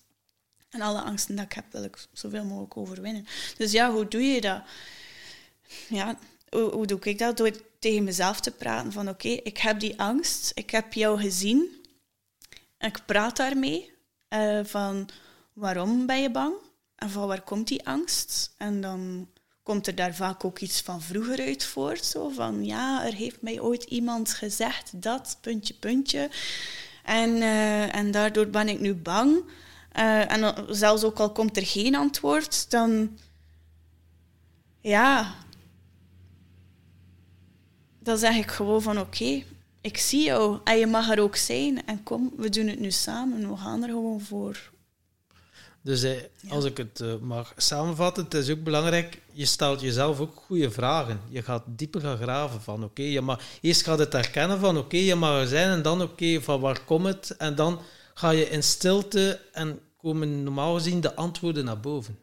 En alle angsten die ik heb, wil ik zoveel mogelijk overwinnen. Dus ja, hoe doe je dat? Ja, hoe, doe ik dat? Door tegen mezelf te praten van oké, ik heb die angst, ik heb jou gezien. Ik praat daarmee eh, van waarom ben je bang? En van waar komt die angst? En dan komt er daar vaak ook iets van vroeger uit voort. Zo van, ja, er heeft mij ooit iemand gezegd dat, puntje, puntje. En, eh, en daardoor ben ik nu bang. Eh, en zelfs ook al komt er geen antwoord, dan... Ja... Dan zeg ik gewoon van, oké, ik zie jou. En je mag er ook zijn. En kom, we doen het nu samen. We gaan er gewoon voor. Dus eh, als ik het eh, mag samenvatten, het is ook belangrijk, je stelt jezelf ook goede vragen. Je gaat dieper gaan graven van, oké, je mag, eerst gaat het herkennen van, oké, je mag er zijn, en dan, oké, van waar komt het? En dan ga je in stilte en komen normaal gezien de antwoorden naar boven.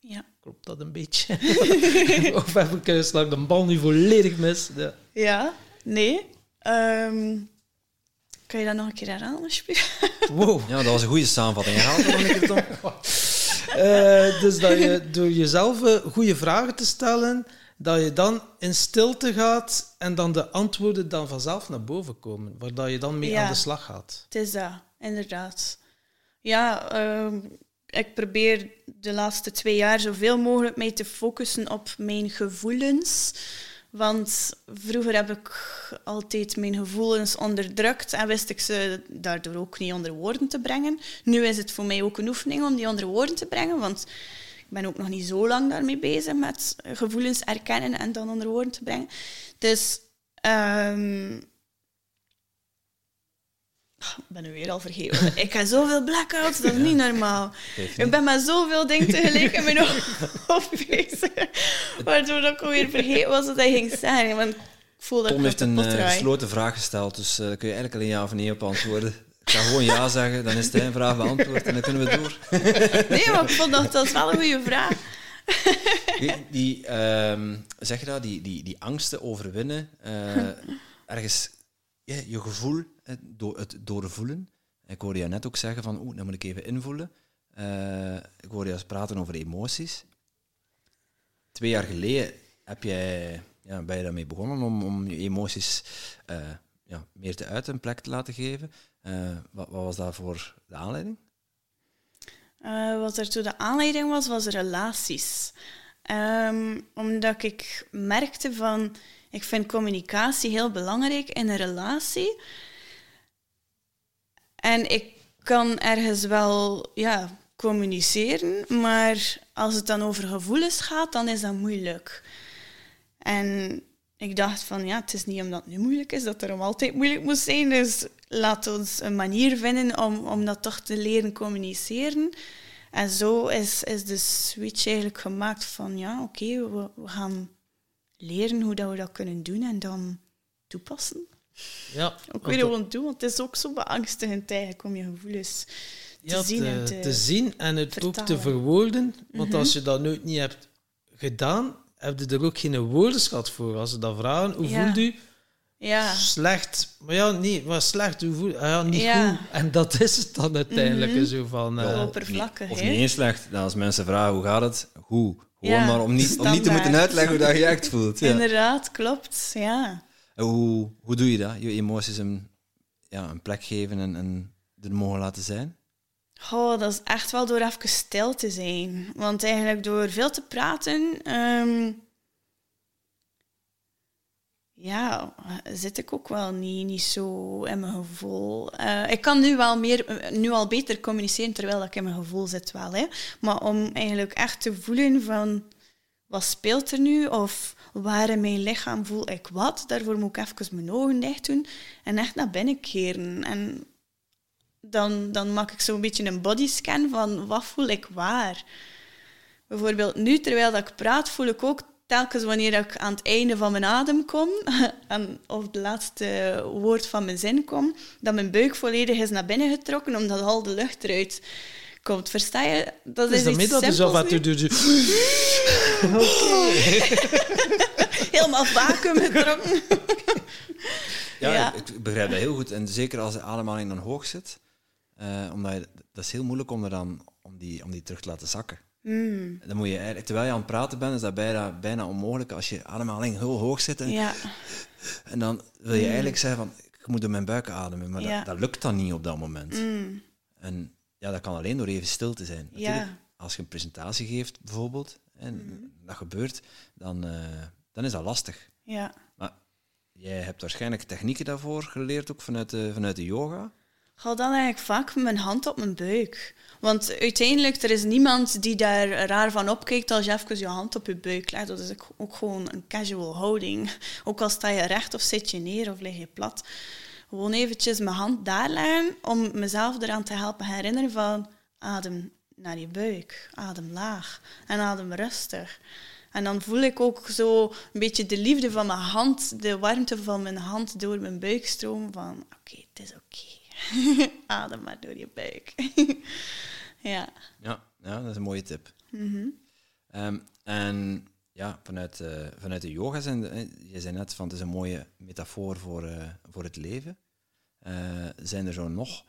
Ja. Klopt dat een beetje? [laughs] of heb ik slag de bal nu volledig mis? Ja. Ja, nee. Ehm, kan je dat nog een keer herhalen, alsjeblieft? Wow. Ja, dat was een goede samenvatting. Herhaal het nog een keer, Tom. [laughs] Eh, dus dat je door jezelf eh, goede vragen te stellen, dat je dan in stilte gaat en dan de antwoorden dan vanzelf naar boven komen, waar dat je dan mee Ja. aan de slag gaat. Het is dat, inderdaad. Ja, ehm, ik probeer de laatste twee jaar zoveel mogelijk mij te focussen op mijn gevoelens. Want vroeger heb ik altijd mijn gevoelens onderdrukt en wist ik ze daardoor ook niet onder woorden te brengen. Nu is het voor mij ook een oefening om die onder woorden te brengen, want ik ben ook nog niet zo lang daarmee bezig met gevoelens erkennen en dan onder woorden te brengen. Dus Ehm, ik ben nu weer al vergeten. ik heb zoveel blackouts, dat is niet normaal. Ik ben met zoveel dingen tegelijk in mijn [laughs] hoofd bezig. Waardoor ik alweer vergeten was wat hij ging zeggen. Want ik voel dat Tom heeft een eh, gesloten vraag gesteld, dus eh, daar kun je eigenlijk alleen ja of nee op antwoorden. Ik ga gewoon ja zeggen, dan is een vraag beantwoord en dan kunnen we door. [laughs] Nee, maar ik vond dat, dat is wel een goede vraag. Die, die, ehm, zeg je dat, die, die, die angsten overwinnen, eh, ergens ja, je gevoel, eh, door, het doorvoelen. Ik hoorde je net ook zeggen van, oeh, dan moet ik even invoelen. Eh, ik hoorde je praten over emoties. Twee jaar geleden heb jij, ja, ben je daarmee begonnen om, om je emoties eh, ja, meer te uiten, een plek te laten geven. Eh, wat, wat was daarvoor de aanleiding? Wat er toen de aanleiding was, was relaties. Ehm, omdat ik merkte van, ik vind communicatie heel belangrijk in een relatie. En ik kan ergens wel ja, communiceren, maar als het dan over gevoelens gaat, dan is dat moeilijk. En ik dacht van, ja, het is niet omdat het nu moeilijk is, dat erom altijd moeilijk moet zijn. Dus laat ons een manier vinden om, om dat toch te leren communiceren. En zo is, is de switch eigenlijk gemaakt van, ja, oké, we, we gaan leren hoe dat we dat kunnen doen en dan toepassen. Ja, Ook weer gewoon doen, want het is ook zo beangstigend eigenlijk om je gevoelens te ja, zien en te, te zien en het ook te verwoorden. Want Mhm. als je dat nooit niet hebt gedaan, heb je er ook geen woordenschat voor. Als ze dat vragen, hoe Ja. voelt u? Ja, Slecht. Maar ja, niet, maar slecht, hoe voel ah, ja, niet Ja. goed. En dat is het dan uiteindelijk. Mhm. Zo van, eh, Ja. oppervlakkig, Of niet eens slecht. Dan als mensen vragen hoe gaat het, hoe. Gewoon Ja, maar om niet, om niet te moeten uitleggen hoe dat je echt voelt. Ja. inderdaad, klopt. Ja. Hoe, hoe doe je dat? Je emoties een, ja, een plek geven en, en er mogen laten zijn? Oh, dat is echt wel door even stil te zijn. Want eigenlijk door veel te praten, ehm, ja, zit ik ook wel niet, niet zo in mijn gevoel. Eh, ik kan nu wel meer, nu al beter communiceren terwijl ik in mijn gevoel zit wel. Hè. Maar om eigenlijk echt te voelen van, wat speelt er nu? Of waar in mijn lichaam voel ik wat? Daarvoor moet ik even mijn ogen dicht doen en echt naar binnen keren. En dan, dan maak ik zo'n beetje een bodyscan van wat voel ik waar. Bijvoorbeeld nu, terwijl dat ik praat, voel ik ook telkens wanneer ik aan het einde van mijn adem kom, [laughs] en, of het laatste woord van mijn zin kom, dat mijn buik volledig is naar binnen getrokken, omdat al de lucht eruit komt. Versta je? Dat Dus is daarmee iets dat dus [laughs] doe je... [laughs] Helemaal vacuüm [laughs] getrokken. Ja, Ja. Ik, begrijp dat heel goed. En zeker als de ademhaling dan hoog zit. eh, omdat je, dat is heel moeilijk om, er dan, om, die, om die terug te laten zakken. Mm, Dan moet je eigenlijk, terwijl je aan het praten bent, is dat bijna, bijna onmogelijk als je ademhaling heel hoog zit. En, ja, en dan wil je eigenlijk zeggen van, ik moet door mijn buik ademen. Maar Ja. dat, dat lukt dan niet op dat moment. mm, En ja, dat kan alleen door even stil te zijn. Natuurlijk, ja, als je een presentatie geeft, bijvoorbeeld, en dat gebeurt, dan, eh, dan is dat lastig. ja. Maar jij hebt waarschijnlijk technieken daarvoor geleerd, ook vanuit de, vanuit de yoga. Ik dan eigenlijk vaak met mijn hand op mijn buik. Want uiteindelijk, er is niemand die daar raar van opkijkt als je even je hand op je buik legt. Dat is ook- ook gewoon een casual houding. [laughs] Ook al sta je recht of zit je neer of lig je plat. Gewoon eventjes mijn hand daar leggen om mezelf eraan te helpen herinneren van adem naar je buik, adem laag en adem rustig. En dan voel ik ook zo een beetje de liefde van mijn hand, de warmte van mijn hand door mijn buik stromen van oké, het is oké. [laughs] Adem maar door je buik. [laughs] ja. Ja, ja, dat is een mooie tip. Mhm. Ehm, en ja, vanuit, eh, vanuit de yoga zijn, eh, je zei net van het is een mooie metafoor voor, eh, voor het leven. Zijn er zo nog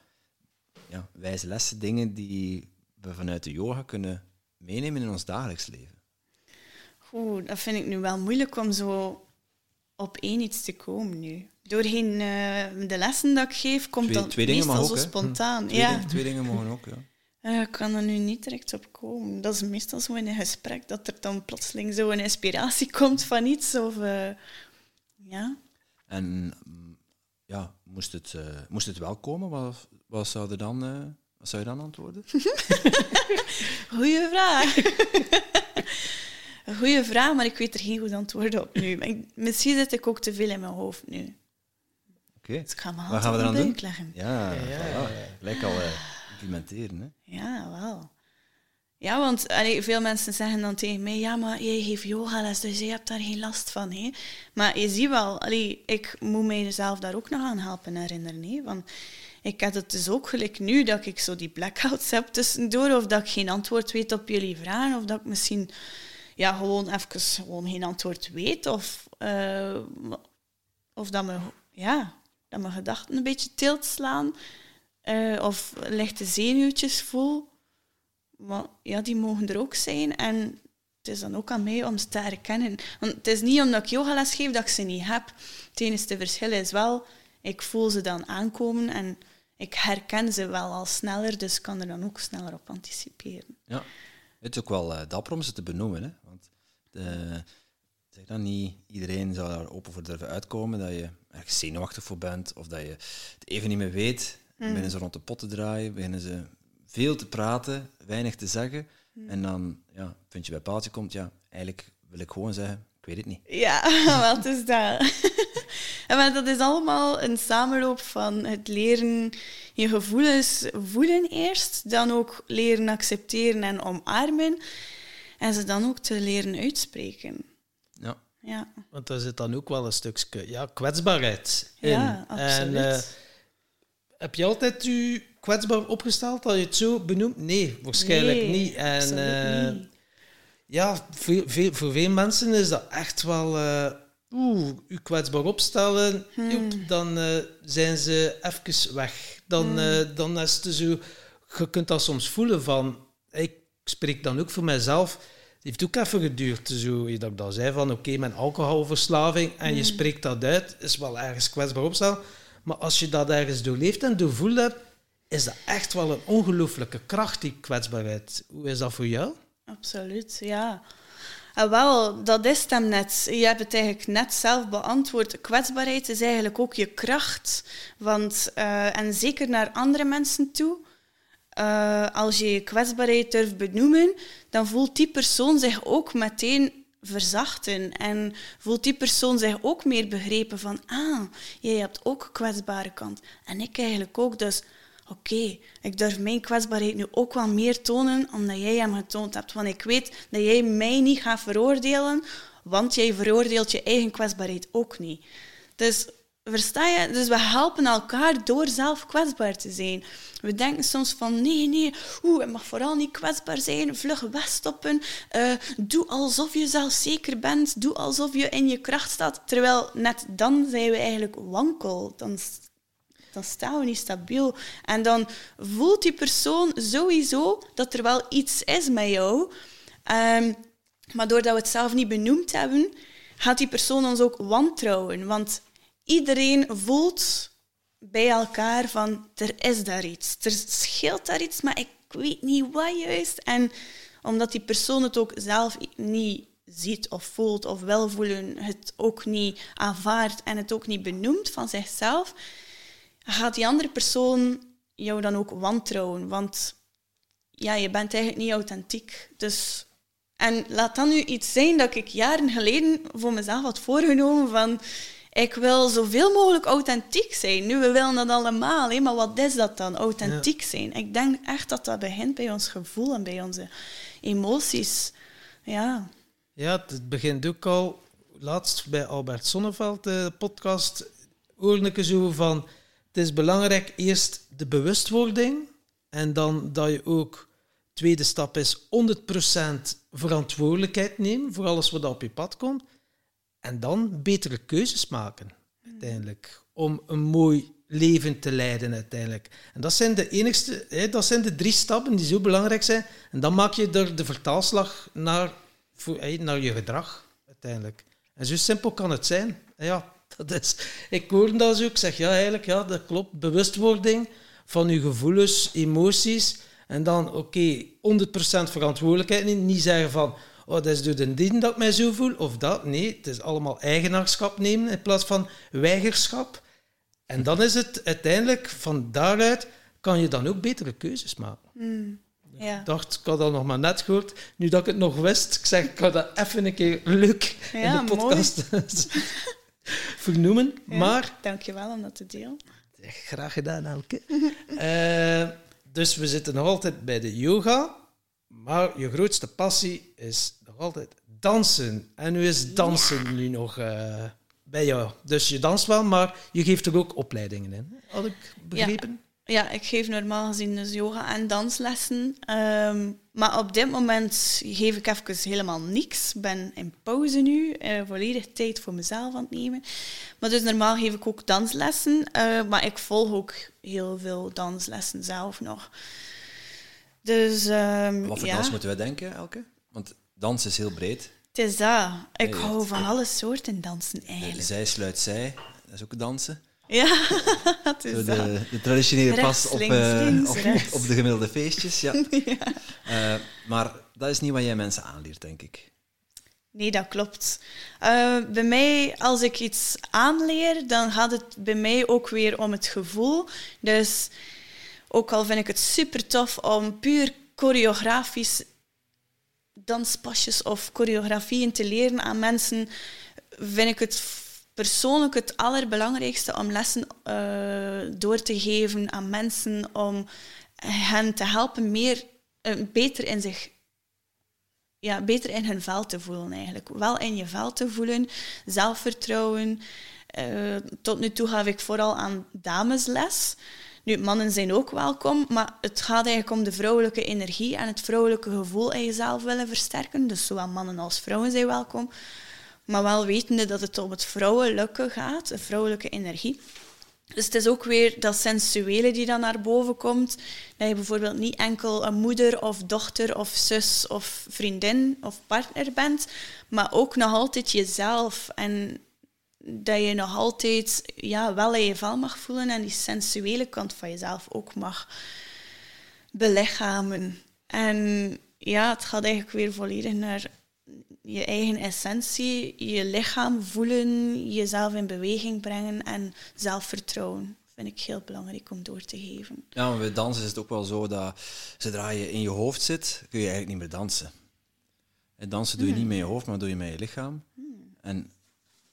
ja, wijze lessen, dingen die we vanuit de yoga kunnen meenemen in ons dagelijks leven? Oeh, dat vind ik nu wel moeilijk om zo op één iets te komen nu. Doorheen eh, de lessen dat ik geef, komt Twee- dat twee meestal zo ook, hè? spontaan. Twee, ja. dingen, twee dingen mogen ook, ja. Eh, ik kan er nu niet direct op komen. Dat is meestal zo in een gesprek, dat er dan plotseling zo een inspiratie [laughs] komt van iets. Of, eh, ja. En mm, ja, moest het, moest het wel komen, wat, wat, zou er dan, wat zou je dan antwoorden? [laughs] Goeie vraag. [laughs] Een goede vraag, maar ik weet er geen goed antwoord op nu. Maar ik- misschien zit ik ook te veel in mijn hoofd nu. Oké. Dus ik ga Wat gaan we eraan doen? uitleggen. Ja, Ja, ja, ja. Gelijk al eh, implementeren. Hè? Ja, wel. Ja, want allee, veel mensen zeggen dan tegen mij, ja, maar jij geeft yogales, dus je hebt daar geen last van. Hè? Maar je ziet wel, allee, ik moet mijzelf daar ook nog aan helpen herinneren. Hè? Want ik heb het dus ook gelijk nu dat ik zo die blackouts heb tussendoor, of dat ik geen antwoord weet op jullie vragen, of dat ik misschien ja, gewoon even gewoon geen antwoord weet, of, eh, of dat, me, ja, dat mijn gedachten een beetje tilt slaan, eh, of lichte zenuwtjes voel. Maar ja, die mogen er ook zijn. En het is dan ook aan mij om ze te herkennen. Want het is niet omdat ik yogales geef dat ik ze niet heb. Het enige verschil is wel, ik voel ze dan aankomen en ik herken ze wel al sneller, dus kan er dan ook sneller op anticiperen. Ja. Het is ook wel eh, dapper om ze te benoemen. Hè? Want de, zeg dan niet iedereen zou daar open voor durven uitkomen dat je ergens zenuwachtig voor bent of dat je het even niet meer weet. Dan beginnen ze rond de pot te draaien, beginnen ze veel te praten, weinig te zeggen. En dan ja, vind je bij paaltje komt, ja, eigenlijk wil ik gewoon zeggen, weet het niet. Ja, [laughs] wat is dat? en [laughs] maar dat is allemaal een samenloop van het leren je gevoelens voelen eerst, dan ook leren accepteren en omarmen, en ze dan ook te leren uitspreken. Ja. Ja, Want daar zit dan ook wel een stukje ja, kwetsbaarheid in. ja absoluut. En, eh, heb je altijd je kwetsbaar opgesteld dat je het zo benoemt? Nee, waarschijnlijk Nee, niet. En absoluut eh, niet. Ja, veel, voor veel mensen is dat echt wel... eh Oeh, je kwetsbaar opstellen, Hmm. joep, dan eh, zijn ze even weg. Dan, Hmm. eh, dan is het zo... Je kunt dat soms voelen van... Ik spreek dan ook voor mezelf. Het heeft ook even geduurd, zo, dat ik zei, van oké, mijn alcoholverslaving, en je spreekt dat uit, is wel ergens kwetsbaar opstellen. Maar als je dat ergens doorleefd en doorvoeld hebt, is dat echt wel een ongelooflijke kracht, die kwetsbaarheid. Hoe is dat voor jou? Absoluut, ja. En wel, dat is het hem net. Je hebt het eigenlijk net zelf beantwoord. Kwetsbaarheid is eigenlijk ook je kracht. Want, eh, en zeker naar andere mensen toe. eh, als je je kwetsbaarheid durft benoemen, dan voelt die persoon zich ook meteen verzachten. En voelt die persoon zich ook meer begrepen van, ah, jij hebt ook kwetsbare kant. En ik eigenlijk ook. Dus oké, ik durf mijn kwetsbaarheid nu ook wel meer tonen, omdat jij hem getoond hebt. Want ik weet dat jij mij niet gaat veroordelen, want jij veroordeelt je eigen kwetsbaarheid ook niet. Dus versta je? Dus we helpen elkaar door zelf kwetsbaar te zijn. We denken soms van nee, nee, oeh, je mag vooral niet kwetsbaar zijn, vlug wegstoppen, eh, doe alsof je zelfzeker bent, doe alsof je in je kracht staat. Terwijl net dan zijn we eigenlijk wankel. Dan staan we niet stabiel. En dan voelt die persoon sowieso dat er wel iets is met jou. Ehm, maar doordat we het zelf niet benoemd hebben, gaat die persoon ons ook wantrouwen. Want iedereen voelt bij elkaar van, er is daar iets. Er scheelt daar iets, maar ik weet niet wat juist. En omdat die persoon het ook zelf niet ziet of voelt of wel voelen, het ook niet aanvaardt en het ook niet benoemt van zichzelf, gaat die andere persoon jou dan ook wantrouwen. Want ja, je bent eigenlijk niet authentiek. Dus, en laat dan nu iets zijn dat ik jaren geleden voor mezelf had voorgenomen van ik wil zoveel mogelijk authentiek zijn. Nu, we willen dat allemaal, hè, maar wat is dat dan, authentiek zijn? Ik denk echt dat dat begint bij ons gevoel en bij onze emoties. Ja, Ja, het begint ook al, laatst bij Albert Sonneveld, de podcast, hoorde ik zo van, het is belangrijk eerst de bewustwording en dan dat je ook, tweede stap is 100% verantwoordelijkheid nemen voor alles wat op je pad komt en dan betere keuzes maken, uiteindelijk, om een mooi leven te leiden uiteindelijk. En dat zijn de enigste, hè, dat zijn de drie stappen die zo belangrijk zijn. En dan maak je er de vertaalslag naar, naar je gedrag uiteindelijk. En zo simpel kan het zijn. Ja, dat is, [laughs] ik hoor dat zo, ik zeg ja, eigenlijk, ja, dat klopt. Bewustwording van je gevoelens, emoties. En dan, oké, 100% verantwoordelijkheid nemen. Niet zeggen van, oh, dat is door de dien dat ik mij zo voel, of dat. Nee, het is allemaal eigenaarschap nemen in plaats van weigerschap. En dan is het uiteindelijk, van daaruit kan je dan ook betere keuzes maken. Ja. Ik dacht, ik had dat nog maar net gehoord. Nu dat ik het nog wist, ik zeg, ik ga dat even een keer leuk Ja, in de podcast [laughs] vernoemen. Ja, Maar Dankjewel om dat te delen. Graag gedaan, Elke. [laughs] Eh, dus we zitten nog altijd bij de yoga, maar je grootste passie is nog altijd dansen. En nu is dansen nu nog eh, bij jou. Dus je danst wel, maar je geeft er ook opleidingen in. Had ik begrepen? Ja, ik geef normaal gezien dus yoga en danslessen. Ehm, maar op dit moment geef ik even helemaal niks. Ik ben in pauze nu, eh, volledig tijd voor mezelf aan het nemen. Maar dus normaal geef ik ook danslessen. eh, maar ik volg ook heel veel danslessen zelf nog. Dus ehm, Wat voor ja, dans moeten wij denken, Elke? Want dans is heel breed. het is dat. Ik Nee, hou van alle soorten dansen eigenlijk. zij sluit zij, dat is ook dansen. Ja, [laughs] het is dat. de, de traditionele Rechts, pas op, links, eh, links, op, rechts. op de gemiddelde feestjes. [laughs] Ja. Eh, maar dat is niet wat jij mensen aanleert, denk ik. Nee, dat klopt. Eh, bij mij, als ik iets aanleer, dan gaat het bij mij ook weer om het gevoel. Dus ook al vind ik het super tof om puur choreografisch danspasjes of choreografieën te leren aan mensen, vind ik het persoonlijk het allerbelangrijkste om lessen eh, door te geven aan mensen, om hen te helpen meer, eh, beter in zich ja, beter in hun vel te voelen eigenlijk. Wel in je vel te voelen, zelfvertrouwen. Eh, tot nu toe gaf ik vooral aan damesles. Nu, mannen zijn ook welkom, maar het gaat eigenlijk om de vrouwelijke energie en het vrouwelijke gevoel in jezelf willen versterken. Dus zowel mannen als vrouwen zijn welkom. Maar wel wetende dat het om het vrouwelijke gaat, de vrouwelijke energie. Dus het is ook weer dat sensuele die dan naar boven komt. Dat je bijvoorbeeld niet enkel een moeder of dochter of zus of vriendin of partner bent, maar ook nog altijd jezelf. En dat je nog altijd ja, wel in je vel mag voelen en die sensuele kant van jezelf ook mag belichamen. En ja, het gaat eigenlijk weer volledig naar je eigen essentie, je lichaam voelen, jezelf in beweging brengen en zelfvertrouwen. Vind ik heel belangrijk om door te geven. Ja, maar bij dansen is het ook wel zo dat zodra je in je hoofd zit, kun je eigenlijk niet meer dansen. En dansen doe je niet met je hoofd, maar doe je met je lichaam. En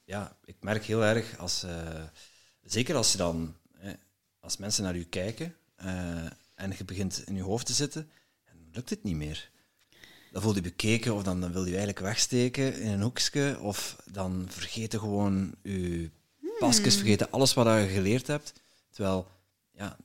ja, ik merk heel erg als, eh, zeker als je dan, eh, als mensen naar je kijken eh, en je begint in je hoofd te zitten, dan lukt het niet meer. Dan voel je bekeken of dan, dan wil je eigenlijk wegsteken in een hoekje of dan vergeet je gewoon je pasjes, vergeten alles wat je geleerd hebt. Terwijl, ja,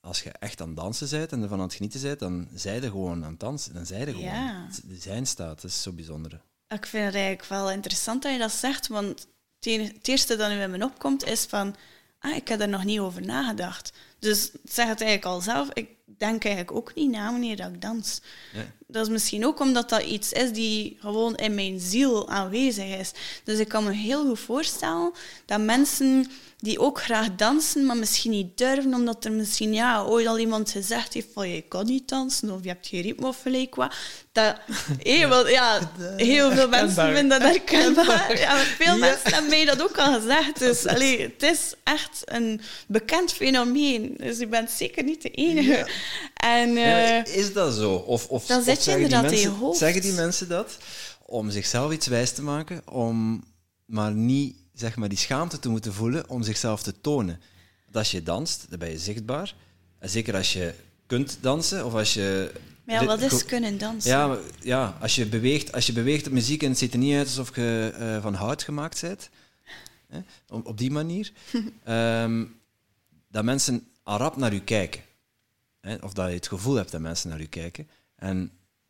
als je echt aan het dansen bent en ervan aan het genieten bent, dan zij je gewoon aan het dansen. Dan zij je gewoon. Ja. De zijn staat, dat is zo bijzonder. Ik vind het eigenlijk wel interessant dat je dat zegt, want het eerste dat nu in me opkomt is van, ah, ik heb er nog niet over nagedacht. Dus zeg het eigenlijk al zelf, ik denk eigenlijk ook niet na wanneer dat ik dans. Ja. Dat is misschien ook omdat dat iets is die gewoon in mijn ziel aanwezig is. Dus ik kan me heel goed voorstellen dat mensen die ook graag dansen, maar misschien niet durven, omdat er misschien ja, ooit al iemand gezegd heeft van je kan niet dansen of je hebt geen ritme of gelijk wat. Dat [laughs] heel, veel, ja, heel veel mensen vinden dat herkenbaar. Ja, veel Ja. mensen hebben mij dat ook al gezegd. [laughs] Dus allee, het is echt een bekend fenomeen. Dus je bent zeker niet de enige. En, Ja, [laughs] eh, maar is dat zo? Of, of, dan zit je zeggen, die inderdaad in je mensen, hoofd. zeggen die mensen dat om zichzelf iets wijs te maken, om maar niet zeg maar, die schaamte te moeten voelen om zichzelf te tonen? Want als je danst, dan ben je zichtbaar. En zeker als je kunt dansen of als je... maar ja, wat is kunnen dansen? Ja, ja als, je beweegt, als je beweegt op muziek en het ziet er niet uit alsof je eh, van hout gemaakt bent, hè, op, op die manier, [laughs] ehm, dat mensen al rap naar u kijken. Of dat je het gevoel hebt dat mensen naar u kijken. En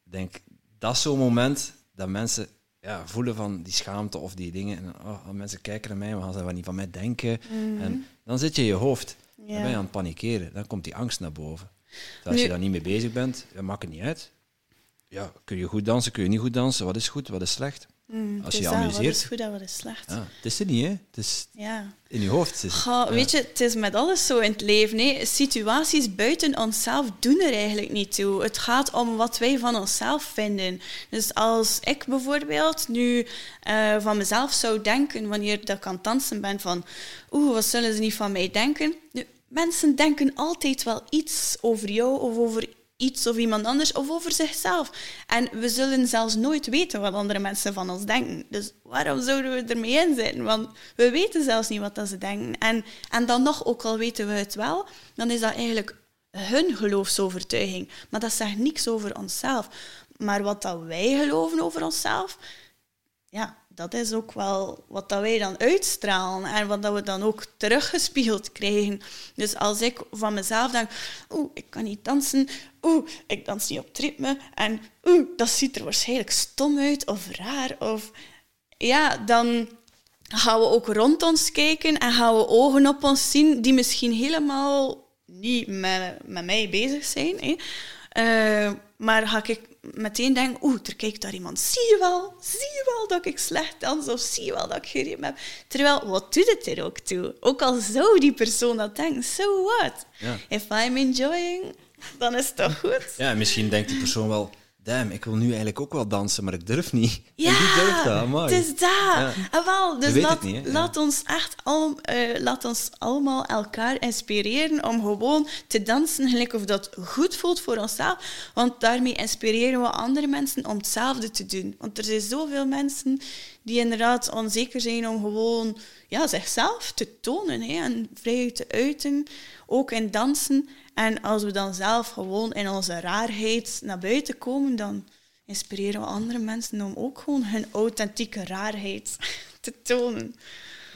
ik denk, dat is zo'n moment dat mensen ja, voelen van die schaamte of die dingen. En oh, mensen kijken naar mij, maar gaan ze wel niet van mij denken. En dan zit je in je hoofd. Dan ben je aan het panikeren. Dan komt die angst naar boven. Dus als je daar niet mee bezig bent, maakt het niet uit. Ja, kun je goed dansen, kun je niet goed dansen? Wat is goed, wat is slecht? Mm, als je is je dat, amuseert. Wat is goed en wat is slecht? Ja, het is er niet, hè? Het is Ja. in je hoofd. Zit het. Goh, Weet je, het is met alles zo in het leven. Hè. Situaties buiten onszelf doen er eigenlijk niet toe. Het gaat om wat wij van onszelf vinden. Dus als ik bijvoorbeeld nu eh, van mezelf zou denken, wanneer dat ik aan het dansen ben, van oeh, wat zullen ze niet van mij denken? Nu, mensen denken altijd wel iets over jou of over iets of iemand anders of over zichzelf. En we zullen zelfs nooit weten wat andere mensen van ons denken. Dus waarom zouden we ermee inzitten? Want we weten zelfs niet wat dat ze denken. En, en dan nog, ook al weten we het wel, dan is dat eigenlijk hun geloofsovertuiging. Maar dat zegt niks over onszelf. Maar wat dat wij geloven over onszelf, ja, dat is ook wel wat dat wij dan uitstralen en wat dat we dan ook teruggespiegeld krijgen. Dus als ik van mezelf denk, oeh, ik kan niet dansen, oeh, ik dans niet op ritme en oeh, dat ziet er waarschijnlijk stom uit of raar of... Ja, dan gaan we ook rond ons kijken en gaan we ogen op ons zien die misschien helemaal niet met, met mij bezig zijn. Hè. Uh, maar ga ik meteen denken, oeh, er kijkt daar iemand. Zie je wel, zie je wel dat ik slecht dans of zie je wel dat ik geen heb. Terwijl, wat doet het er ook toe? Ook al zou die persoon dat denken, so what? Ja. If I'm enjoying, dan is het toch goed? Ja, misschien denkt die persoon wel, damn, ik wil nu eigenlijk ook wel dansen, maar ik durf niet. [laughs] Ja, en die durft dat, het is dat. Ja. Ah, wel, dus laat, laat, ons echt al, uh, laat ons allemaal elkaar inspireren om gewoon te dansen, gelijk of dat goed voelt voor onszelf. Want daarmee inspireren we andere mensen om hetzelfde te doen. Want er zijn zoveel mensen die inderdaad onzeker zijn om gewoon ja, zichzelf te tonen hè, en vrij te uiten, ook in dansen. En als we dan zelf gewoon in onze raarheid naar buiten komen, dan inspireren we andere mensen om ook gewoon hun authentieke raarheid [laughs] te tonen.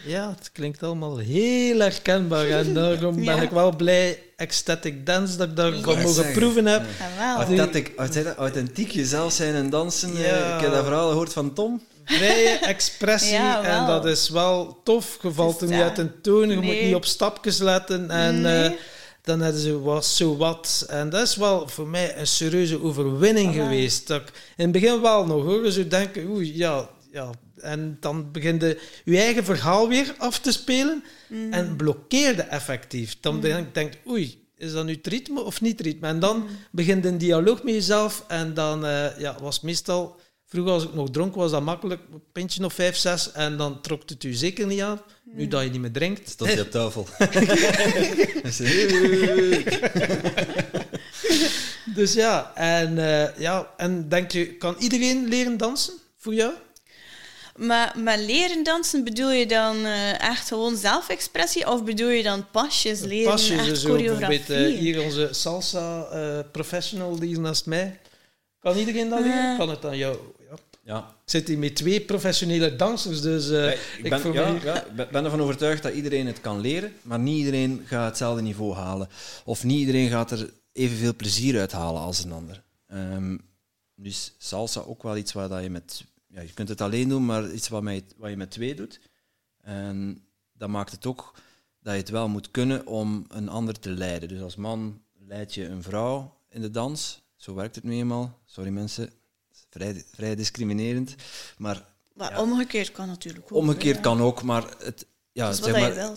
Ja, het klinkt allemaal heel herkenbaar. En [laughs] daarom ben ik wel blij, ecstatic dance, dat ik daar ja, mogen proeven heb. Ja, authentiek jezelf zijn en dansen. Eh, ik heb dat verhaal gehoord van Tom. Vrije expressie. en dat is wel tof. Je valt er niet uit een toon. Je moet niet op stapjes letten. En, nee. uh, dan hadden ze was zo wat. En dat is wel voor mij een serieuze overwinning geweest. Dat ik in het begin wel nog hoor. Zo denken, oeh, ja, ja. En dan begint je je eigen verhaal weer af te spelen. Mm. En blokkeerde effectief. Dan mm. denk ik, oei, is dat nu het ritme of niet het ritme? En dan mm. begint een dialoog met jezelf. En dan uh, ja, was meestal... Vroeger als ik nog dronk, was dat makkelijk. Een pintje of vijf, zes. En dan trok het u zeker niet aan. Nu dat je niet meer drinkt. Stond je op [laughs] tafel. [laughs] dus ja, en, uh, ja, en denk je, kan iedereen leren dansen voor jou? Maar met leren dansen bedoel je dan uh, echt gewoon zelfexpressie of bedoel je dan pasjes leren, pasjes, echt dus choreografie? Uh, hier onze salsa professional, die is naast mij. Kan iedereen dat leren? Kan het aan jou? Ja. Ik zit hier met twee professionele dansers, dus uh, ik, ben, ja, ja, ben ervan overtuigd dat iedereen het kan leren, maar niet iedereen gaat hetzelfde niveau halen. Of niet iedereen gaat er evenveel plezier uit halen als een ander. Um, dus salsa ook wel iets waar dat je met... Ja, je kunt het alleen doen, maar iets wat, met, wat je met twee doet. En dat maakt het ook dat je het wel moet kunnen om een ander te leiden. Dus als man leid je een vrouw in de dans. Zo werkt het nu eenmaal. Sorry mensen, vrij, vrij discriminerend. Maar, maar omgekeerd kan natuurlijk ook. Omgekeerd kan ook, maar het, ja, zeg maar,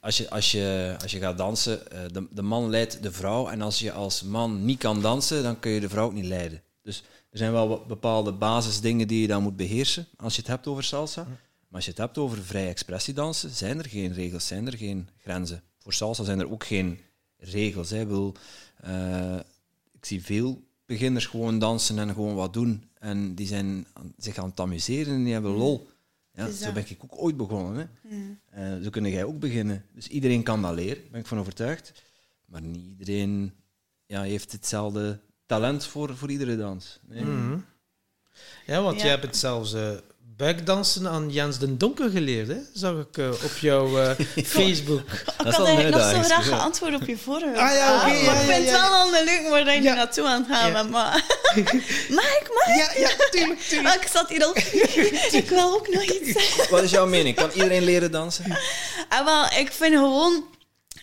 als, je, als, je, als je gaat dansen, eh, de, de man leidt de vrouw. En als je als man niet kan dansen, dan kun je de vrouw ook niet leiden. Dus er zijn wel bepaalde basisdingen die je dan moet beheersen als je het hebt over salsa. Maar als je het hebt over vrije expressiedansen, zijn er geen regels, zijn er geen grenzen. Voor salsa zijn er ook geen regels. Hè. Ik, wil, uh, ik zie veel beginners gewoon dansen en gewoon wat doen. En die zijn zich aan het amuseren en die hebben mm. lol. Ja, zo ben ik ook ooit begonnen. Hè. Mm. Uh, zo kun jij ook beginnen. Dus iedereen kan dat leren, ben ik van overtuigd. Maar niet iedereen ja, heeft hetzelfde talent voor, voor iedere dans. Nee. Mm. Ja, want ja. jij hebt het zelfs uh, buikdansen aan Jens den Donker geleerd, hè? zag ik uh, op jouw [laughs] uh, Facebook. ik had eigenlijk nog zo graag geantwoord op je vorige ah, ja, okay, ja, Maar ik vind het wel al leuk waar je naartoe aan het gaan. Maar... mag ik, mag Ja, ja tuurlijk, tuurlijk. Maar ik zat hier al... [laughs] ik wil ook nog iets zeggen. Wat is jouw mening? Kan iedereen leren dansen? [laughs] Ah, wel, ik vind gewoon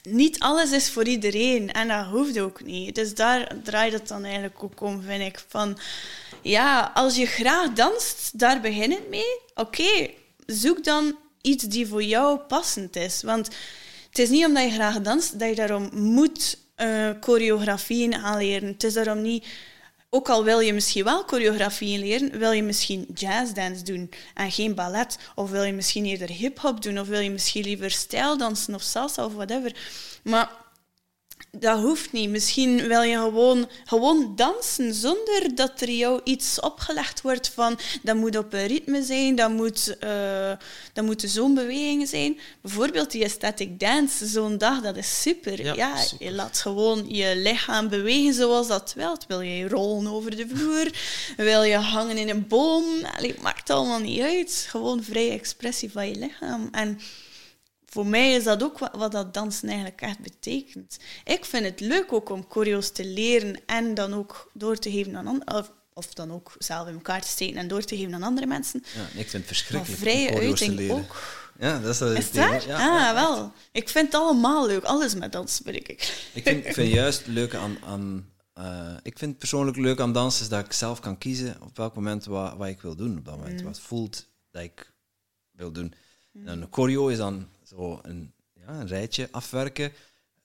niet alles is voor iedereen en dat hoeft ook niet. Dus daar draait het dan eigenlijk ook om, vind ik. Van, ja, als je graag danst, daar begin het mee. Oké, zoek dan iets die voor jou passend is. Want het is niet omdat je graag danst dat je daarom moet uh, choreografieën aanleren. Het is daarom niet ook al wil je misschien wel choreografie leren, wil je misschien jazzdance doen en geen ballet. Of wil je misschien eerder hip-hop doen, of wil je misschien liever stijldansen of salsa of whatever. Maar dat hoeft niet. Misschien wil je gewoon, gewoon dansen zonder dat er jou iets opgelegd wordt van dat moet op een ritme zijn, dat, moet, uh, dat moeten zo'n bewegingen zijn. Bijvoorbeeld die static dance, zo'n dag, dat is super. Ja, je laat gewoon je lichaam bewegen zoals dat wilt. Wil je rollen over de vloer? Wil je hangen in een boom? Allee, maakt allemaal niet uit. Gewoon vrije expressie van je lichaam. En voor mij is dat ook wat, wat, dat dansen eigenlijk echt betekent. Ik vind het leuk ook om choreo's te leren en dan ook door te geven aan anderen. Of, dan ook zelf in elkaar te steken en door te geven aan andere mensen. Ja, ik vind het verschrikkelijk maar vrije uiting ook. Ja, dat is, dat is dat? Ja, ah, wel. Ik vind het allemaal leuk. Alles met dansen ben ik. Ik vind, vind juist leuk aan... aan uh, ik vind persoonlijk leuk aan dansen is dat ik zelf kan kiezen op welk moment wat, wat ik wil doen. Op dat moment. Mm. Wat voelt dat ik wil doen. Mm. En een choreo is dan zo een, ja, een rijtje afwerken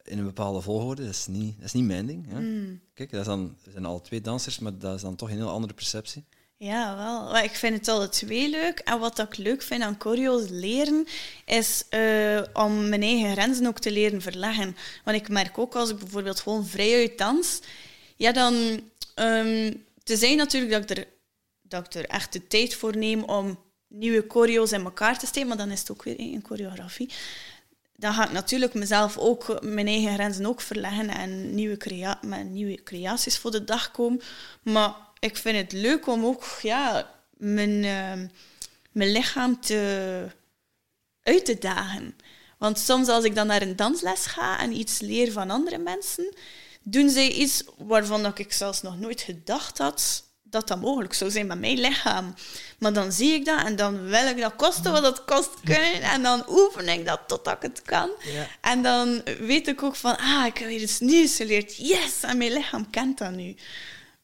in een bepaalde volgorde, dat is niet, dat is niet mijn ding. Ja. Mm. Kijk, dat is dan, er zijn al twee dansers, maar dat is dan toch een heel andere perceptie. Ja, wel. Ik vind het alle twee leuk. En wat ik leuk vind aan choreo's leren, is uh, om mijn eigen grenzen ook te leren verleggen. Want ik merk ook als ik bijvoorbeeld gewoon vrij uit dans, ja, dan... Um, te zijn natuurlijk dat ik, er, dat ik er echt de tijd voor neem om nieuwe choreo's in elkaar te steken, maar dan is het ook weer een choreografie. Dan ga ik natuurlijk mezelf ook, mijn eigen grenzen ook verleggen en nieuwe, crea nieuwe creaties voor de dag komen. Maar ik vind het leuk om ook ja, mijn, uh, mijn lichaam te, uit te dagen. Want soms als ik dan naar een dansles ga en iets leer van andere mensen, doen zij iets waarvan ik zelfs nog nooit gedacht had dat dat mogelijk zou zijn met mijn lichaam. Maar dan zie ik dat en dan wil ik dat kosten wat het kost kunnen. [laughs] En dan oefen ik dat totdat ik het kan. En dan weet ik ook van, ah, ik heb hier iets nieuws geleerd. Yes! En mijn lichaam kent dat nu.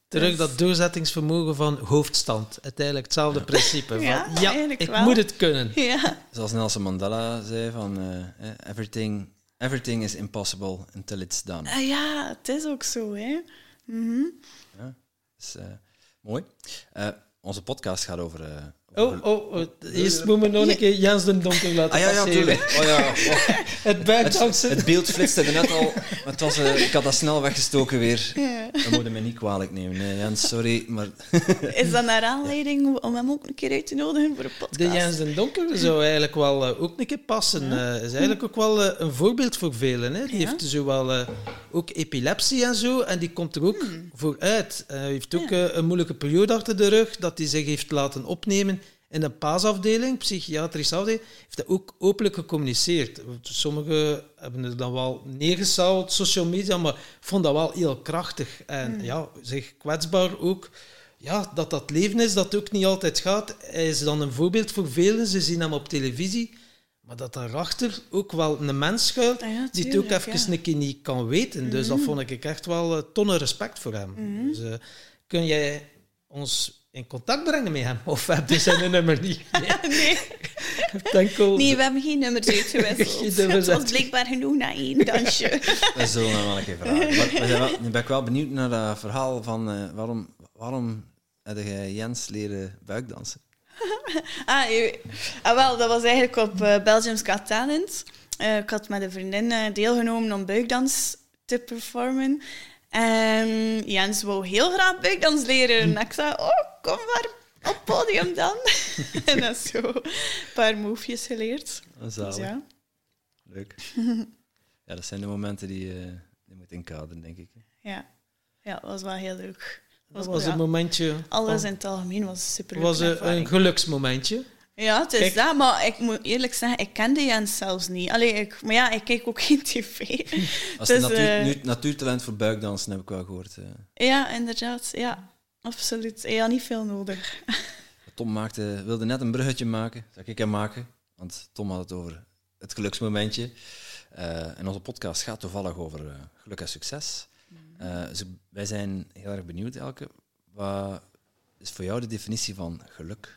Terug dus- dat doorzettingsvermogen van hoofdstand. Uiteindelijk hetzelfde principe. [laughs] Van, ja, ja ik moet het kunnen. Ja. Zoals Nelson Mandela zei, van uh, everything, everything is impossible until it's done. Uh, ja, het is ook zo. Hè. Mm -hmm. ja, dus, uh, Mooi. Uh, onze podcast gaat over... Oh, oh, oh, eerst moeten we nog een keer Jens de Donker laten ah, ja, ja. Oh, ja, [laughs] oh. het buikdansen. Het, het, beeld flitste er net al. Het was, uh, ik had dat snel weggestoken weer. Ja. Dat moet je me niet kwalijk nemen. Nee, Jens, sorry. Maar [laughs] is dat naar aanleiding om hem ook een keer uit te nodigen voor een podcast? De Jens de Donker zou eigenlijk wel uh, ook een keer passen. Ja. Uh, is eigenlijk ook wel een voorbeeld voor velen. Hè. Die heeft zo wel ook epilepsie en zo. En die komt er ook hmm. voor uit. Hij heeft ook een moeilijke periode achter de rug dat hij zich heeft laten opnemen in de paasafdeling, psychiatrische afdeling, heeft dat ook openlijk gecommuniceerd. Sommigen hebben er dan wel neergesouwd, social media, maar vond dat wel heel krachtig. En hmm. ja, zich kwetsbaar ook. Ja, dat dat leven is, dat ook niet altijd gaat. Hij is dan een voorbeeld voor velen. Ze zien hem op televisie. Maar dat daarachter ook wel een mens schuilt ah die het ook even een keer niet kan weten. Dus dat hmm. vond ik echt wel uh, tonnen respect voor hem. Hmm. Dus, uh, kun jij ons in contact brengen met hem? Of heb je zijn [laughs] nummer niet? [laughs] Nee. nee. nee, we hebben geen nummers uitgewisseld. [laughs] Het was blijkbaar genoeg na één dansje. we zullen hem wel een keer vragen. nu ben ik wel benieuwd naar dat verhaal van uh, waarom, waarom heb jij Jens leren buikdansen? ah, ah, wel, dat was eigenlijk op uh, Belgium's Got Talent. Uh, ik had met een vriendin deelgenomen om buikdans te performen. En Jens wou heel graag buikdans leren. En ik zei, oh, kom maar op podium dan. [laughs] en dan zo een paar movejes geleerd. Dus ja. Leuk. ja, dat zijn de momenten die je, die moet inkaderen, denk ik. Ja. ja, dat was wel heel leuk. Dat was, een momentje. Alles in het algemeen was super leuk. was een, een geluksmomentje. Ja, het is dat, maar ik moet eerlijk zeggen, ik kende Jens zelfs niet. Allee, ik, maar ja, ik kijk ook [laughs] geen tv. Als dus, natuur, uh, natuurtalent voor buikdansen heb ik wel gehoord. Uh. Ja, inderdaad. Ja, absoluut. Ja, niet veel nodig. [laughs] Tom maakte, wilde net een bruggetje maken, zou ik hem maken. Want Tom had het over het geluksmomentje. Uh, en onze podcast gaat toevallig over geluk en succes. Mm. dus wij zijn heel erg benieuwd, Elke. Wat is voor jou de definitie van geluk?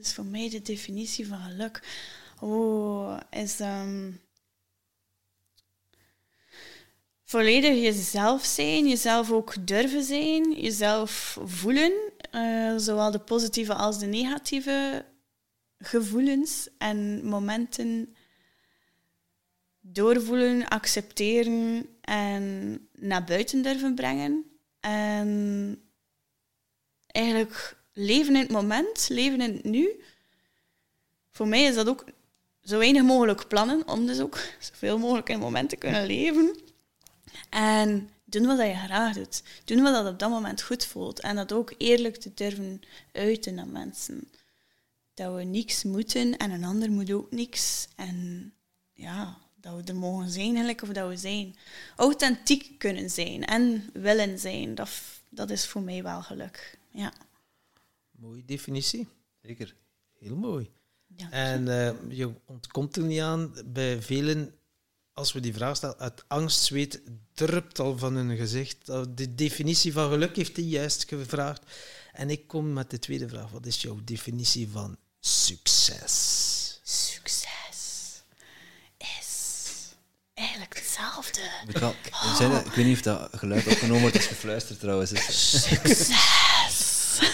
Is voor mij de definitie van geluk. Oh, is um, volledig jezelf zijn, jezelf ook durven zijn, jezelf voelen, uh, zowel de positieve als de negatieve gevoelens en momenten doorvoelen, accepteren en naar buiten durven brengen. En eigenlijk leven in het moment, leven in het nu. Voor mij is dat ook zo weinig mogelijk plannen, om dus ook zoveel mogelijk in het moment te kunnen leven. En doen wat je graag doet. Doen wat dat op dat moment goed voelt. En dat ook eerlijk te durven uiten naar mensen. Dat we niks moeten en een ander moet ook niks. En ja, dat we er mogen zijn eigenlijk of dat we zijn. Authentiek kunnen zijn en willen zijn. Dat, dat is voor mij wel geluk. Ja. Mooie definitie. Zeker. Heel mooi. Ja. En eh, je ontkomt er niet aan bij velen, als we die vraag stellen, uit angst, zweet, drupt al van hun gezicht. De definitie van geluk heeft hij juist gevraagd. En ik kom met de tweede vraag. Wat is jouw definitie van succes? Succes is eigenlijk hetzelfde. Wel, zijn ik weet niet of dat geluid opgenomen wordt als gefluisterd trouwens. Dus, [laughs]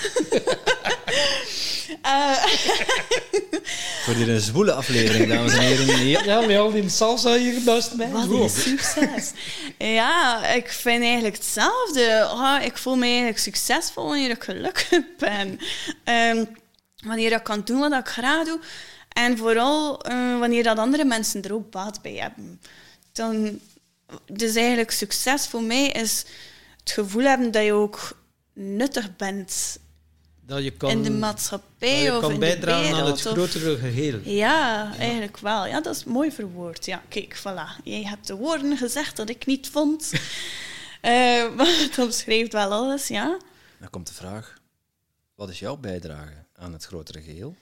Eh, voor hier een zwoele aflevering, dames en heren. [laughs] Ja. Ja, met al die salsa hier naast mij. Wat is succes? [laughs] Ja, ik vind eigenlijk hetzelfde. Oh, ik voel me eigenlijk succesvol wanneer ik gelukkig ben. Ehm, wanneer ik kan doen wat ik graag doe. En vooral eh, wanneer dat andere mensen er ook baat bij hebben. Dan, dus eigenlijk succes voor mij is het gevoel hebben dat je ook nuttig bent Dat je kan, in de dat maatschappij je of kan in bijdragen de aan wereld. het of- grotere geheel. ja, eigenlijk wel. Ja, dat is mooi verwoord. Ja, kijk, voilà. Jij hebt de woorden gezegd dat ik niet vond. [laughs] Eh, [laughs] maar het omschrijft wel alles, ja. Dan komt de vraag, wat is jouw bijdrage aan het grotere geheel?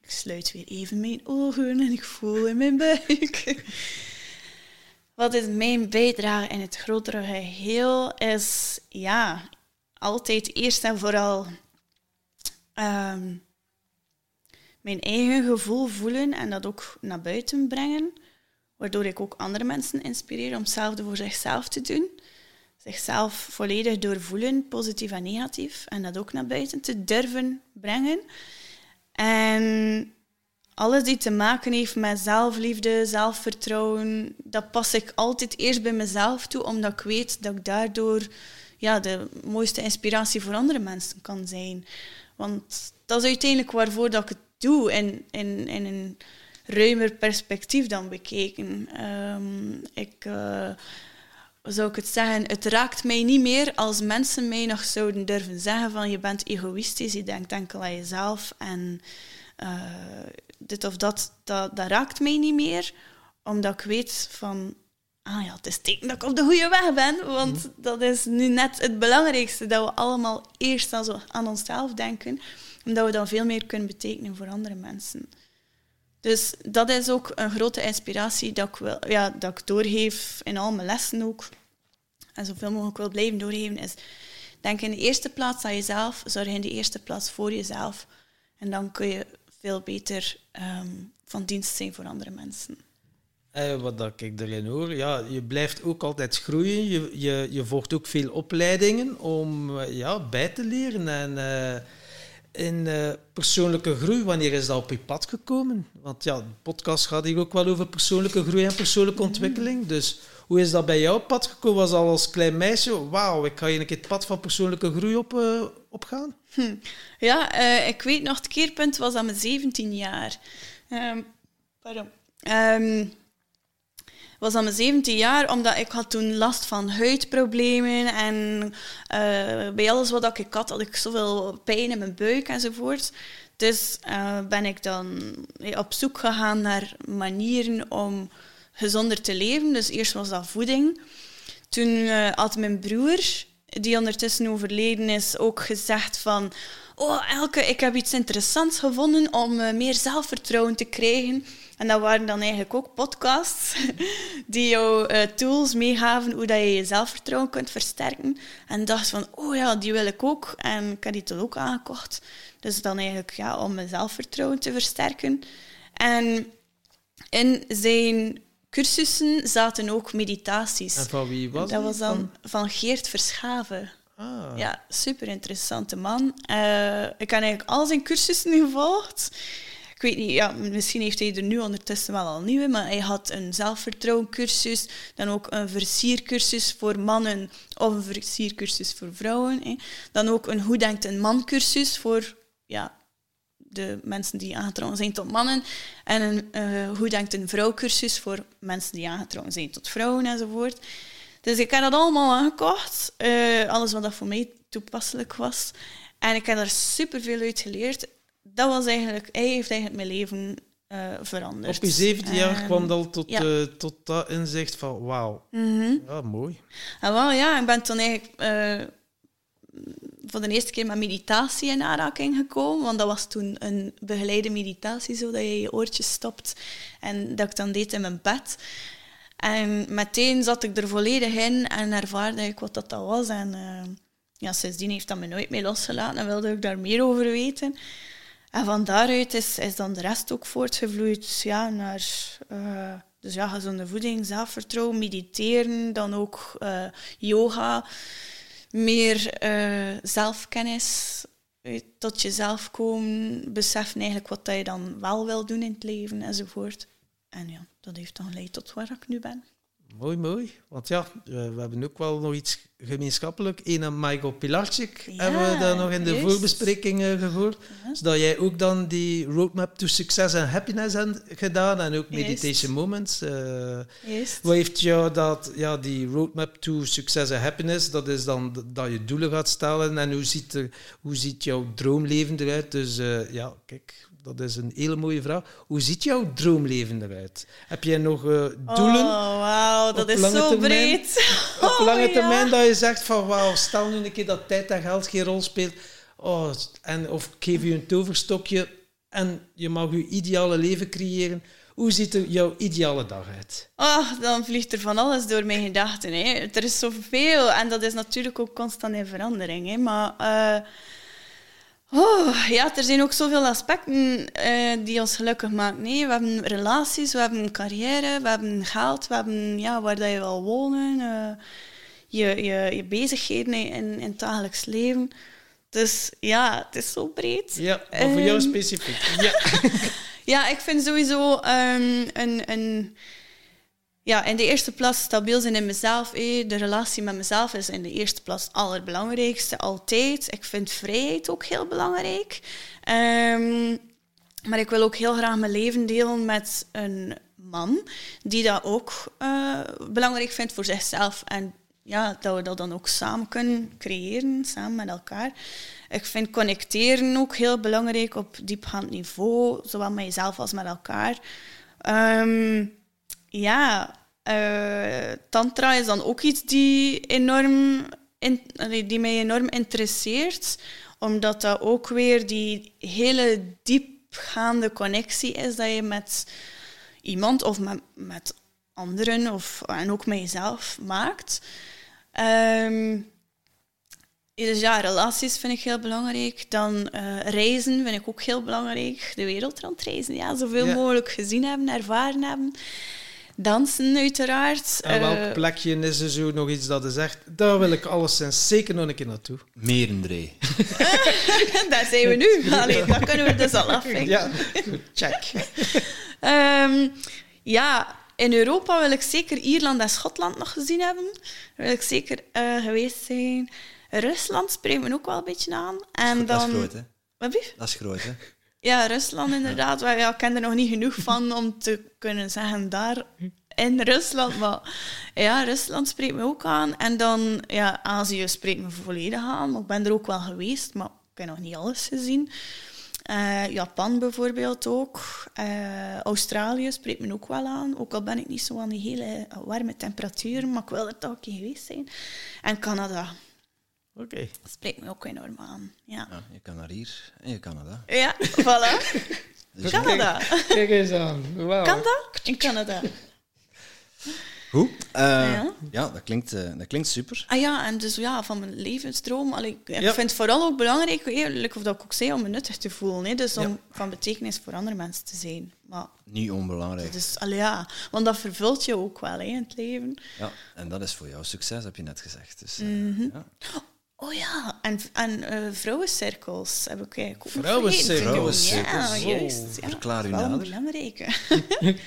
Ik sluit weer even mijn ogen en ik voel in mijn buik. [laughs] Wat is mijn bijdrage in het grotere geheel? Is ja, altijd eerst en vooral ehm, mijn eigen gevoel voelen en dat ook naar buiten brengen. Waardoor ik ook andere mensen inspireer om hetzelfde voor zichzelf te doen. Zichzelf volledig doorvoelen, positief en negatief. En dat ook naar buiten te durven brengen. En alles die te maken heeft met zelfliefde, zelfvertrouwen, dat pas ik altijd eerst bij mezelf toe, omdat ik weet dat ik daardoor ja, de mooiste inspiratie voor andere mensen kan zijn. Want dat is uiteindelijk waarvoor dat ik het doe, in, in, in een ruimer perspectief dan bekeken. Ehm, ik, eh, zou ik het zeggen, het raakt mij niet meer als mensen mij nog zouden durven zeggen van je bent egoïstisch, je denkt enkel aan jezelf en eh, dit of dat, dat, dat raakt mij niet meer, omdat ik weet van, ah ja, het is teken dat ik op de goede weg ben, want dat is nu net het belangrijkste, dat we allemaal eerst aan, zo, aan onszelf denken, omdat we dan veel meer kunnen betekenen voor andere mensen. Dus dat is ook een grote inspiratie dat ik, wil, ja, dat ik doorgeef in al mijn lessen ook. En zoveel mogelijk wil blijven doorgeven is... Denk in de eerste plaats aan jezelf. Zorg in de eerste plaats voor jezelf. En dan kun je veel beter ehm, van dienst zijn voor andere mensen. Eh, wat dat ik erin hoor, ja, je blijft ook altijd groeien. Je, je, je volgt ook veel opleidingen om eh, ja, bij te leren. En eh, in eh, persoonlijke groei, wanneer is dat op je pad gekomen? Want ja, de podcast gaat hier ook wel over persoonlijke groei en persoonlijke ontwikkeling. Dus hoe is dat bij jou op pad gekomen? Was al als klein meisje, wauw, ik ga hier een keer het pad van persoonlijke groei op, opgaan? Ja, eh, ik weet nog, het keerpunt was aan mijn 17 jaar. Ehm, pardon. Ehm, was aan mijn 17 jaar, omdat ik had toen last van huidproblemen en eh, bij alles wat ik had, had ik zoveel pijn in mijn buik enzovoort. Dus eh, ben ik dan op zoek gegaan naar manieren om gezonder te leven. Dus eerst was dat voeding. Toen had mijn broer, die ondertussen overleden is, ook gezegd van... Oh, Elke, ik heb iets interessants gevonden om eh, meer zelfvertrouwen te krijgen. En dat waren dan eigenlijk ook podcasts [laughs] die jou eh, tools meegaven hoe dat je je zelfvertrouwen kunt versterken. En dacht van, oh ja, die wil ik ook. En ik heb die toen ook aangekocht. Dus dan eigenlijk ja, om mijn zelfvertrouwen te versterken. En in zijn cursussen zaten ook meditaties. En van wie was dat die? was dan van Geert Verschaven. Ah, Ja, super interessante man. Eh, ik heb eigenlijk al zijn cursussen gevolgd. Ik ik weet niet, ja, misschien heeft hij er nu ondertussen wel al nieuwe, maar hij had een zelfvertrouwencursus, dan ook een versiercursus voor mannen of een versiercursus voor vrouwen. Hè. Dan ook een hoe denkt een man cursus voor ja, de mensen die aangetrokken zijn tot mannen. En een uh, hoe denkt een vrouw cursus voor mensen die aangetrokken zijn tot vrouwen enzovoort. Dus ik heb dat allemaal aangekocht, uh, alles wat dat voor mij toepasselijk was. En ik heb daar superveel uit geleerd. Dat was eigenlijk, hij heeft eigenlijk mijn leven uh, veranderd. Op je zevende jaar kwam dat tot, ja. uh, tot dat inzicht van wauw. Mm -hmm. Ja, mooi. En wel, ja, ik ben toen eigenlijk voor de eerste keer met meditatie in aanraking gekomen. Want dat was toen een begeleide meditatie, zo dat je je oortjes stopt. En dat ik dan deed in mijn bed. En meteen zat ik er volledig in en ervaarde ik wat dat, was. En ja, sindsdien heeft dat me nooit meer losgelaten en wilde ik daar meer over weten. En van daaruit is, is dan de rest ook voortgevloeid ja, naar uh, dus ja, gezonde voeding, zelfvertrouwen, mediteren, dan ook uh, yoga, meer uh, zelfkennis, tot jezelf komen, beseffen eigenlijk wat je dan wel wil doen in het leven enzovoort. En ja, dat heeft dan geleid tot waar ik nu ben. Mooi, mooi. Want ja, we hebben ook wel nog iets gemeenschappelijk. Een en Michael Pilarczyk ja, hebben we daar nog in de voorbespreking gehoord. Ja. Zodat jij ook dan die Roadmap to Success and Happiness hebt gedaan en ook Meditation. Moments. Uh, wat heeft jou dat, ja, die Roadmap to Success and Happiness, dat is dan dat je doelen gaat stellen en hoe ziet, er, hoe ziet jouw droomleven eruit? Dus uh, ja, kijk, dat is een hele mooie vraag. Hoe ziet jouw droomleven eruit? Heb jij nog uh, doelen? Oh, wauw, dat is zo termijn, breed. [laughs] Op oh, lange termijn ja. dat je zegt van wauw, stel nu een keer dat tijd en geld geen rol speelt. Oh, en, of ik geef je een toverstokje en je mag je ideale leven creëren. Hoe ziet er jouw ideale dag uit? Oh, dan vliegt er van alles door mijn gedachten. Hè. Er is zoveel en dat is natuurlijk ook constant in verandering. Hè. Maar... Uh, Oh, ja, er zijn ook zoveel aspecten uh, die ons gelukkig maken. Nee, we hebben relaties, we hebben carrière, we hebben geld, we hebben ja, waar dat je wil wonen, uh, je, je, je bezigheden in, in het dagelijks leven. Dus ja, het is zo breed. Ja, maar voor jou specifiek. Ja, [laughs] ja ik vind sowieso um, een, een ja, in de eerste plaats stabiel zijn in mezelf. Eh. De relatie met mezelf is in de eerste plaats het allerbelangrijkste, altijd. Ik vind vrijheid ook heel belangrijk. Um, maar ik wil ook heel graag mijn leven delen met een man die dat ook uh, belangrijk vindt voor zichzelf. En ja, dat we dat dan ook samen kunnen creëren, samen met elkaar. Ik vind connecteren ook heel belangrijk op diepgaand niveau, zowel met jezelf als met elkaar. Um, ja, uh, tantra is dan ook iets die, enorm in, die mij enorm interesseert, omdat dat ook weer die hele diepgaande connectie is dat je met iemand of met, met anderen of, en ook met jezelf maakt. Um, dus ja, relaties vind ik heel belangrijk. Dan uh, reizen vind ik ook heel belangrijk. De wereld rondreizen, ja, zoveel ja. mogelijk gezien hebben, ervaren hebben. Dansen, uiteraard. En welk uh, plekje is er zo nog iets dat is echt... Daar wil ik alleszins zeker nog een keer naartoe. Merendree. [laughs] Daar zijn we nu. Allee, dat kunnen we dus al afvinken. Ja, check. um, [laughs] ja, in Europa wil ik zeker Ierland en Schotland nog gezien hebben. Daar wil ik zeker uh, geweest zijn. Rusland spreekt me ook wel een beetje aan. En dat dan... is groot, hè? Wat Dat is groot, hè? Ja, Rusland inderdaad. Ja. ik ken er nog niet genoeg van om te kunnen zeggen daar in Rusland. Maar ja, Rusland spreekt me ook aan. En dan, ja, Azië spreekt me volledig aan. Ik ben er ook wel geweest, maar ik heb nog niet alles gezien. Uh, Japan bijvoorbeeld ook. Uh, Australië spreekt me ook wel aan. Ook al ben ik niet zo aan die hele warme temperaturen, maar ik wil er toch een keer geweest zijn. En Canada. Oké. Okay. Dat spreekt me ook enorm aan. Ja. ja. je kan naar hier en je Canada. Ja, voilà. [laughs] dus Canada. Kijk, kijk eens aan. Wow. Kan dat? In Canada. Hoe? Uh, ja. ja, dat, klinkt, uh, dat klinkt super. Ah ja, en dus ja, van mijn levensdroom. Allee, ik ja. vind het vooral ook belangrijk, eerlijk of dat ik ook zei, om me nuttig te voelen. Hè? Dus om ja. van betekenis voor andere mensen te zijn. Maar, Niet onbelangrijk. Dus, allee, ja, want dat vervult je ook wel hè, in het leven. Ja, en dat is voor jou succes, heb je net gezegd. Dus, mm -hmm. Oh ja, en, en eh, vrouwencirkels heb ik eigenlijk ook Vrouwencirkels. Ja, Vrouwencirkels. juist. Ja, Verklaar u dat is wel nader. [laughs]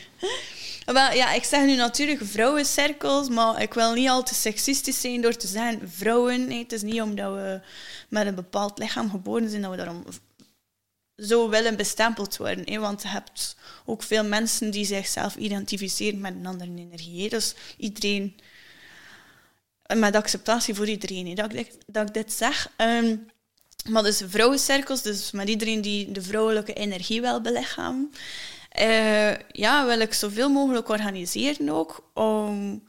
Wel, ja, ik zeg nu natuurlijk vrouwencirkels, maar ik wil niet al te seksistisch zijn door te zeggen vrouwen. Nee, het is niet omdat we met een bepaald lichaam geboren zijn dat we daarom zo willen bestempeld worden. Hè? Want je hebt ook veel mensen die zichzelf identificeren met een andere energie. Dus iedereen, met acceptatie voor iedereen, dat, ik dat ik dit zeg. Ehm, maar dus vrouwencirkels, dus met iedereen die de vrouwelijke energie wil belichamen. Eh, ja, wil ik zoveel mogelijk organiseren ook om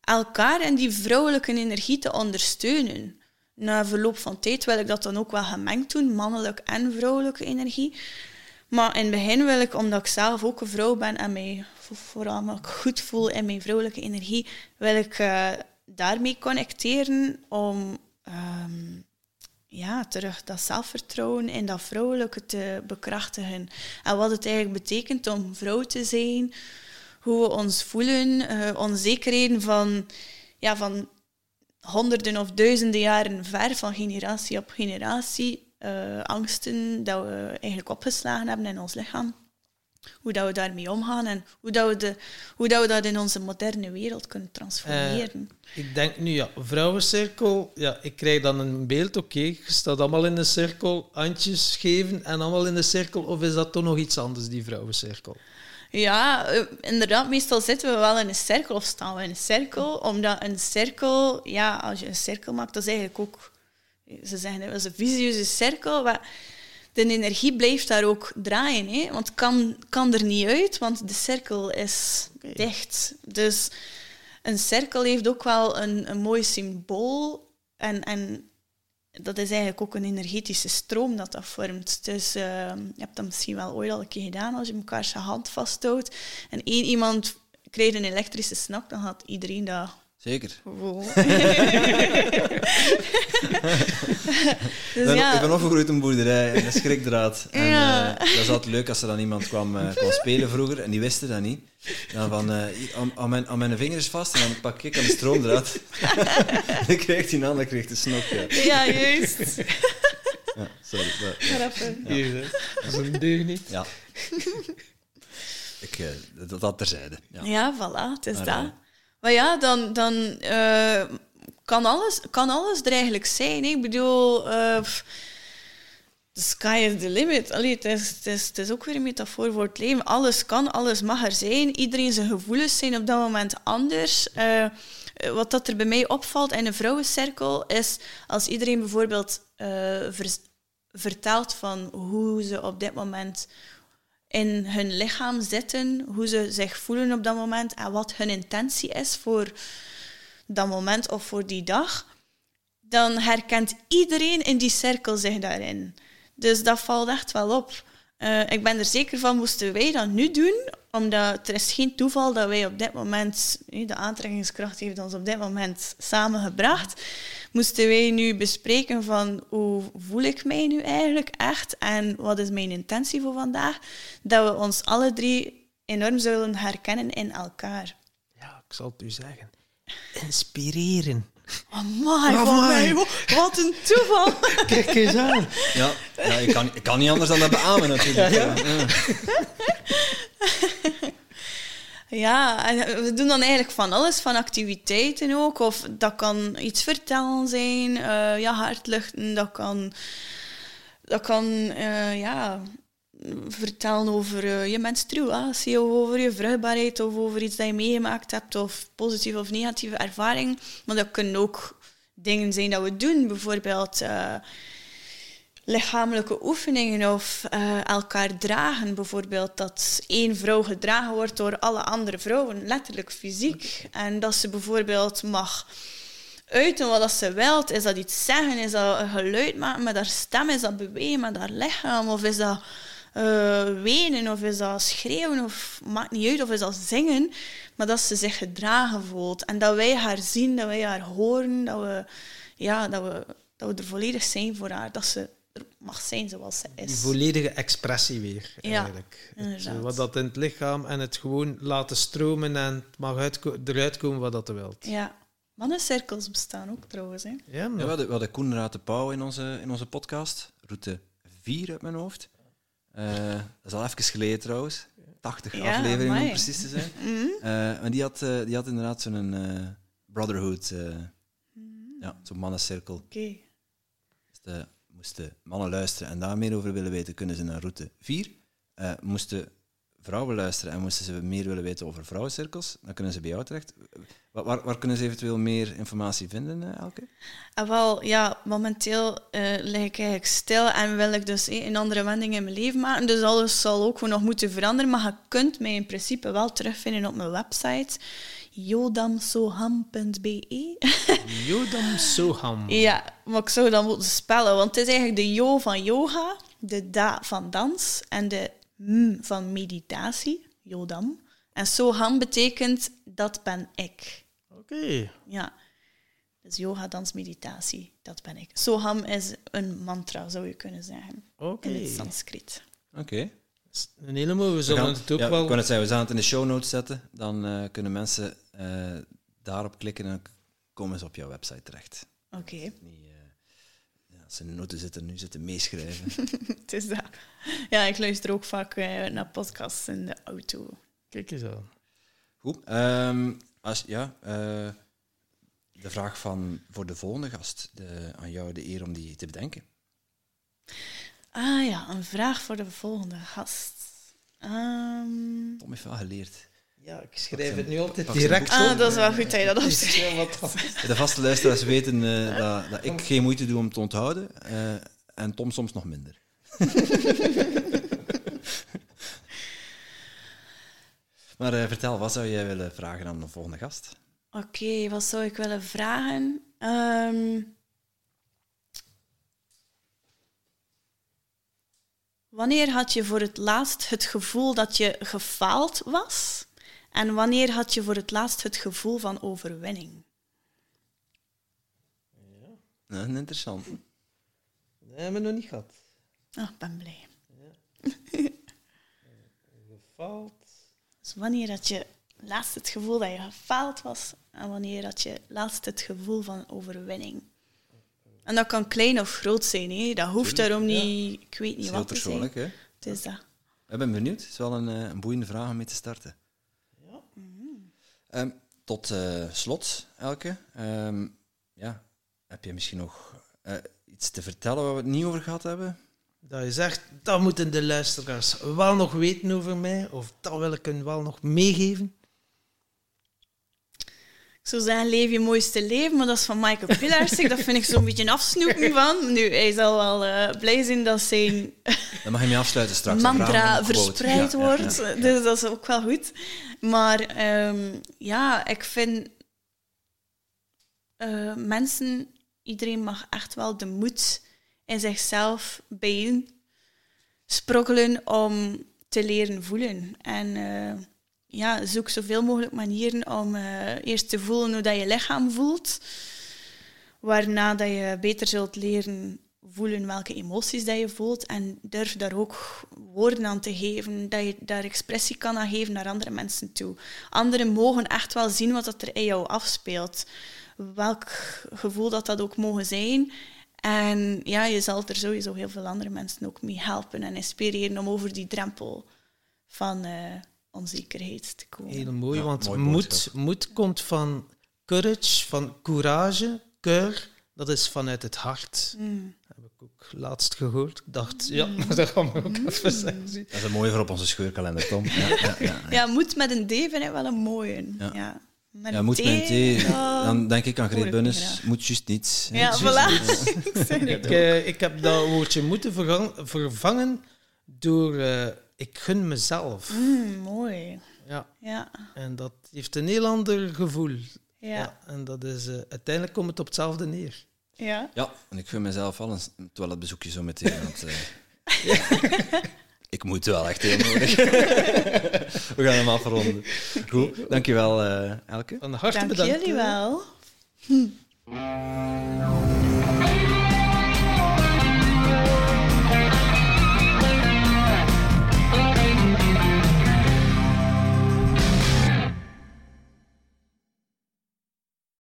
elkaar en die vrouwelijke energie te ondersteunen. Na verloop van tijd wil ik dat dan ook wel gemengd doen, mannelijk en vrouwelijke energie. Maar in het begin wil ik, omdat ik zelf ook een vrouw ben en mij vo- vooral me goed voel in mijn vrouwelijke energie, wil ik eh, daarmee connecteren om ehm, ja, terug dat zelfvertrouwen en dat vrouwelijke te bekrachtigen. En wat het eigenlijk betekent om vrouw te zijn, hoe we ons voelen, eh, onzekerheden van, ja, van honderden of duizenden jaren ver, van generatie op generatie, eh, angsten dat we eigenlijk opgeslagen hebben in ons lichaam. Hoe dat we daarmee omgaan en hoe, dat we, de, hoe dat we dat in onze moderne wereld kunnen transformeren. Ik denk nu, ja, vrouwencirkel, ja, ik krijg dan een beeld, oké, je staat allemaal in een cirkel, handjes geven en allemaal in de cirkel, of is dat toch nog iets anders, die vrouwencirkel? Ja, eh, inderdaad, meestal zitten we wel in een cirkel of staan we in een cirkel, omdat een cirkel, ja, als je een cirkel maakt, dat is eigenlijk ook, ze zeggen dat is een visieuze cirkel, maar de energie blijft daar ook draaien, hè? want het kan, kan er niet uit, want de cirkel is dicht. Dus een cirkel heeft ook wel een, een mooi symbool en, en dat is eigenlijk ook een energetische stroom dat dat vormt. Dus eh, je hebt dat misschien wel ooit al een keer gedaan als je elkaar zijn hand vasthoudt en één iemand krijgt een elektrische snak, dan gaat iedereen dat Zeker. [laughs] [laughs] dus ben, ja, ik ben opgegroeid in een boerderij en een schrikdraad. [laughs] En Ja. eh, dat is altijd leuk als er dan iemand kwam, eh, kwam spelen vroeger en die wisten dat niet. Dan van, eh, hier, aan, aan mijn, aan mijn vingers vast en dan pak ik aan de stroomdraad. dan krijgt hij een ander, krijgt een snok. Ja. ja, juist. Ja, sorry. dat-. Hier, hè. dat is een deug niet. Ja. Ik, eh, dat, dat terzijde. Ja. Ja, voilà, het is Maar, dat. Maar ja, dan, dan eh, kan, alles, kan alles er eigenlijk zijn. Ik bedoel, pff, the sky is the limit. Allee, het, is, het, is, ook weer een metafoor voor het leven. Alles kan, alles mag er zijn. Iedereen zijn gevoelens zijn op dat moment anders. Eh, wat dat er bij mij opvalt in een vrouwencirkel is als iedereen bijvoorbeeld vertelt van hoe ze op dit moment in hun lichaam zitten, hoe ze zich voelen op dat moment en wat hun intentie is voor dat moment of voor die dag, dan herkent iedereen in die cirkel zich daarin. Dus dat valt echt wel op. Eh, ik ben er zeker van, moesten wij dat nu doen, omdat er is geen toeval dat wij op dit moment, de aantrekkingskracht heeft ons op dit moment samengebracht, moesten wij nu bespreken van hoe voel ik mij nu eigenlijk echt en wat is mijn intentie voor vandaag, dat we ons alle drie enorm zullen herkennen in elkaar. Ja, ik zal het u zeggen. Inspireren. Amai, Amai. mij, wat een toeval. [laughs] Kijk eens aan. Ja, ja ik, kan, ik kan niet anders dan dat beamen natuurlijk. Ja, Ja, ja. Ja, [laughs] en we doen dan eigenlijk van alles, van activiteiten ook. Of dat kan iets vertellen zijn, eh, ja, hartluchten, dat kan, dat kan eh, ja, vertellen over eh, je menstruatie, of over je vruchtbaarheid, of over iets dat je meegemaakt hebt, of positieve of negatieve ervaring. Maar dat kunnen ook dingen zijn dat we doen, bijvoorbeeld... eh, lichamelijke oefeningen of eh, elkaar dragen. Bijvoorbeeld dat één vrouw gedragen wordt door alle andere vrouwen, letterlijk fysiek. En dat ze bijvoorbeeld mag uiten wat ze wilt. Is dat iets zeggen? Is dat een geluid maken met haar stem? Is dat bewegen met haar lichaam? Of is dat eh, wenen? Of is dat schreeuwen? Of maakt niet uit. Of is dat zingen? Maar dat ze zich gedragen voelt. En dat wij haar zien, dat wij haar horen. Dat we, ja, dat we, dat we er volledig zijn voor haar. Dat ze er mag zijn zoals ze Die is. volledige expressie weer, Ja, eigenlijk. Het, eh, wat dat in het lichaam en het gewoon laten stromen en het mag uitko- eruit komen wat dat er wilt. Ja, Mannencirkels bestaan ook trouwens. Hè. Ja, Ja, maar we, hadden, we hadden Koen de Pauw in onze, in onze podcast. Route 4 uit mijn hoofd. Eh, dat is al even geleden trouwens. 80 Ja, afleveringen om precies te zijn. [laughs] Mhm. Eh, maar die had, eh, die had inderdaad zo'n brotherhood. Ja, zo'n mannencirkel. Oké. Dus de, moesten mannen luisteren en daar meer over willen weten, kunnen ze naar route 4. Eh, moesten vrouwen luisteren en moesten ze meer willen weten over vrouwencirkels, dan kunnen ze bij jou terecht. Waar, waar, kunnen ze eventueel meer informatie vinden, eh, Elke? Ah, wel, ja, momenteel eh lig ik eigenlijk stil en wil ik dus eh, een andere wending in mijn leven maken. Dus alles zal ook gewoon nog moeten veranderen. Maar je kunt mij in principe wel terugvinden op mijn website jodamsoham.be. [laughs] Jodam Soham. ja, maar ik zou dat moeten spellen, want het is eigenlijk de yo van yoga, de da van dans en de m van meditatie, jodam. En soham betekent dat ben ik. Oké. Ja. Dus yoga, dans, meditatie, dat ben ik. Soham is een mantra, zou je kunnen zeggen, Oké. in het Sanskriet. Oké. Een hele mooie. We We zullen gaan- het ook ja, wel... Ik kan het zeggen, we gaan het in de show notes zetten. Dan eh, kunnen mensen eh, daarop klikken en komen ze op jouw website terecht. Oké, als ze in de noten zitten, nu zitten meeschrijven. [laughs] het is dat. Ja, ik luister ook vaak eh, naar podcasts in de auto. Kijk eens aan. Goed. ehm, als, ja, eh, de vraag van voor de volgende gast. De, aan jou de eer om die te bedenken. Ah ja, een vraag voor de volgende gast. Ehm, Tom heeft wel geleerd. Ja, ik schrijf het nu altijd direct op. ah, dat is wel goed dat je dat opschrijft. De vaste luisteraars weten eh, dat, dat ik geen moeite doe om te onthouden. eh, en Tom soms nog minder. [laughs] maar eh, vertel, wat zou jij willen vragen aan de volgende gast? Oké, wat zou ik willen vragen? Ehm, wanneer had je voor het laatst het gevoel dat je gefaald was? En wanneer had je voor het laatst het gevoel van overwinning? Ja, een interessant. Dat hebben we nog niet gehad. Ah, ik ben blij. [laughs] Gefaald. Dus wanneer had je laatst het gevoel dat je gefaald was? En wanneer had je laatst het gevoel van overwinning? En dat kan klein of groot zijn, hè? dat hoeft Tuurlijk, daarom ja. niet, ik weet niet is heel wat te zijn. persoonlijk, hè? Het is dat. Ik ben benieuwd. Het is wel een, eh, een boeiende vraag om mee te starten. Ehm, tot eh, slot, Elke. Ehm, ja, heb je misschien nog eh, iets te vertellen waar we het niet over gehad hebben? Dat je zegt, dat moeten de luisteraars wel nog weten over mij, of dat wil ik hun wel nog meegeven. Ik zou zeggen, leef je mooiste leven, maar dat is van Michael Pilarsik. dat vind ik zo'n beetje een afsnoepen [laughs] van. Nu, hij zal wel eh, blij zijn dat zijn Dan mag je mee afsluiten straks. mantra verspreid ja, wordt. ja, ja. Dus dat is ook wel goed. Maar ehm, ja, ik vind... eh, mensen, iedereen mag echt wel de moed in zichzelf bijeen sprokkelen om te leren voelen. En eh, ja, zoek zoveel mogelijk manieren om eh, eerst te voelen hoe dat je lichaam voelt. Waarna dat je beter zult leren voelen welke emoties dat je voelt. En durf daar ook woorden aan te geven. Dat je daar expressie kan aan geven naar andere mensen toe. Anderen mogen echt wel zien wat dat er in jou afspeelt. Welk gevoel dat dat ook mogen zijn. En ja, je zal er sowieso heel veel andere mensen ook mee helpen en inspireren om over die drempel van eh, onzekerheid te komen. Heel mooi, Ja, want mooi moed, moed komt van courage, van courage, keur. Dat is vanuit het hart. Mm. Heb ik ook laatst gehoord. Ik dacht, ja, maar [laughs] dat gaan we ook even zeggen. Dat is een mooie voor op onze scheurkalender, Tom. Ja, ja, ja, ja. Ja, moed met een D vind ik wel een mooie. Ja. Ja. Met Ja, moet T, met een thee. ja. Dan denk ik aan Greet niet graag. Moet juist niets. hè. Ja, voilà. Ik [laughs] Ik, eh, ik heb dat woordje moeten vervangen door eh, ik gun mezelf. Mm, mooi. Ja, Ja. en dat heeft een heel ander gevoel. Ja. en dat is, eh, uiteindelijk komt het op hetzelfde neer. Ja. Ja, en ik vind mezelf al een toiletbezoekje zo meteen. Want, eh, [laughs] [laughs] ik moet wel echt heel nodig. [laughs] We gaan hem afronden. Goed, dankjewel eh Elke. Van harte Dank bedankt. jullie eh. wel.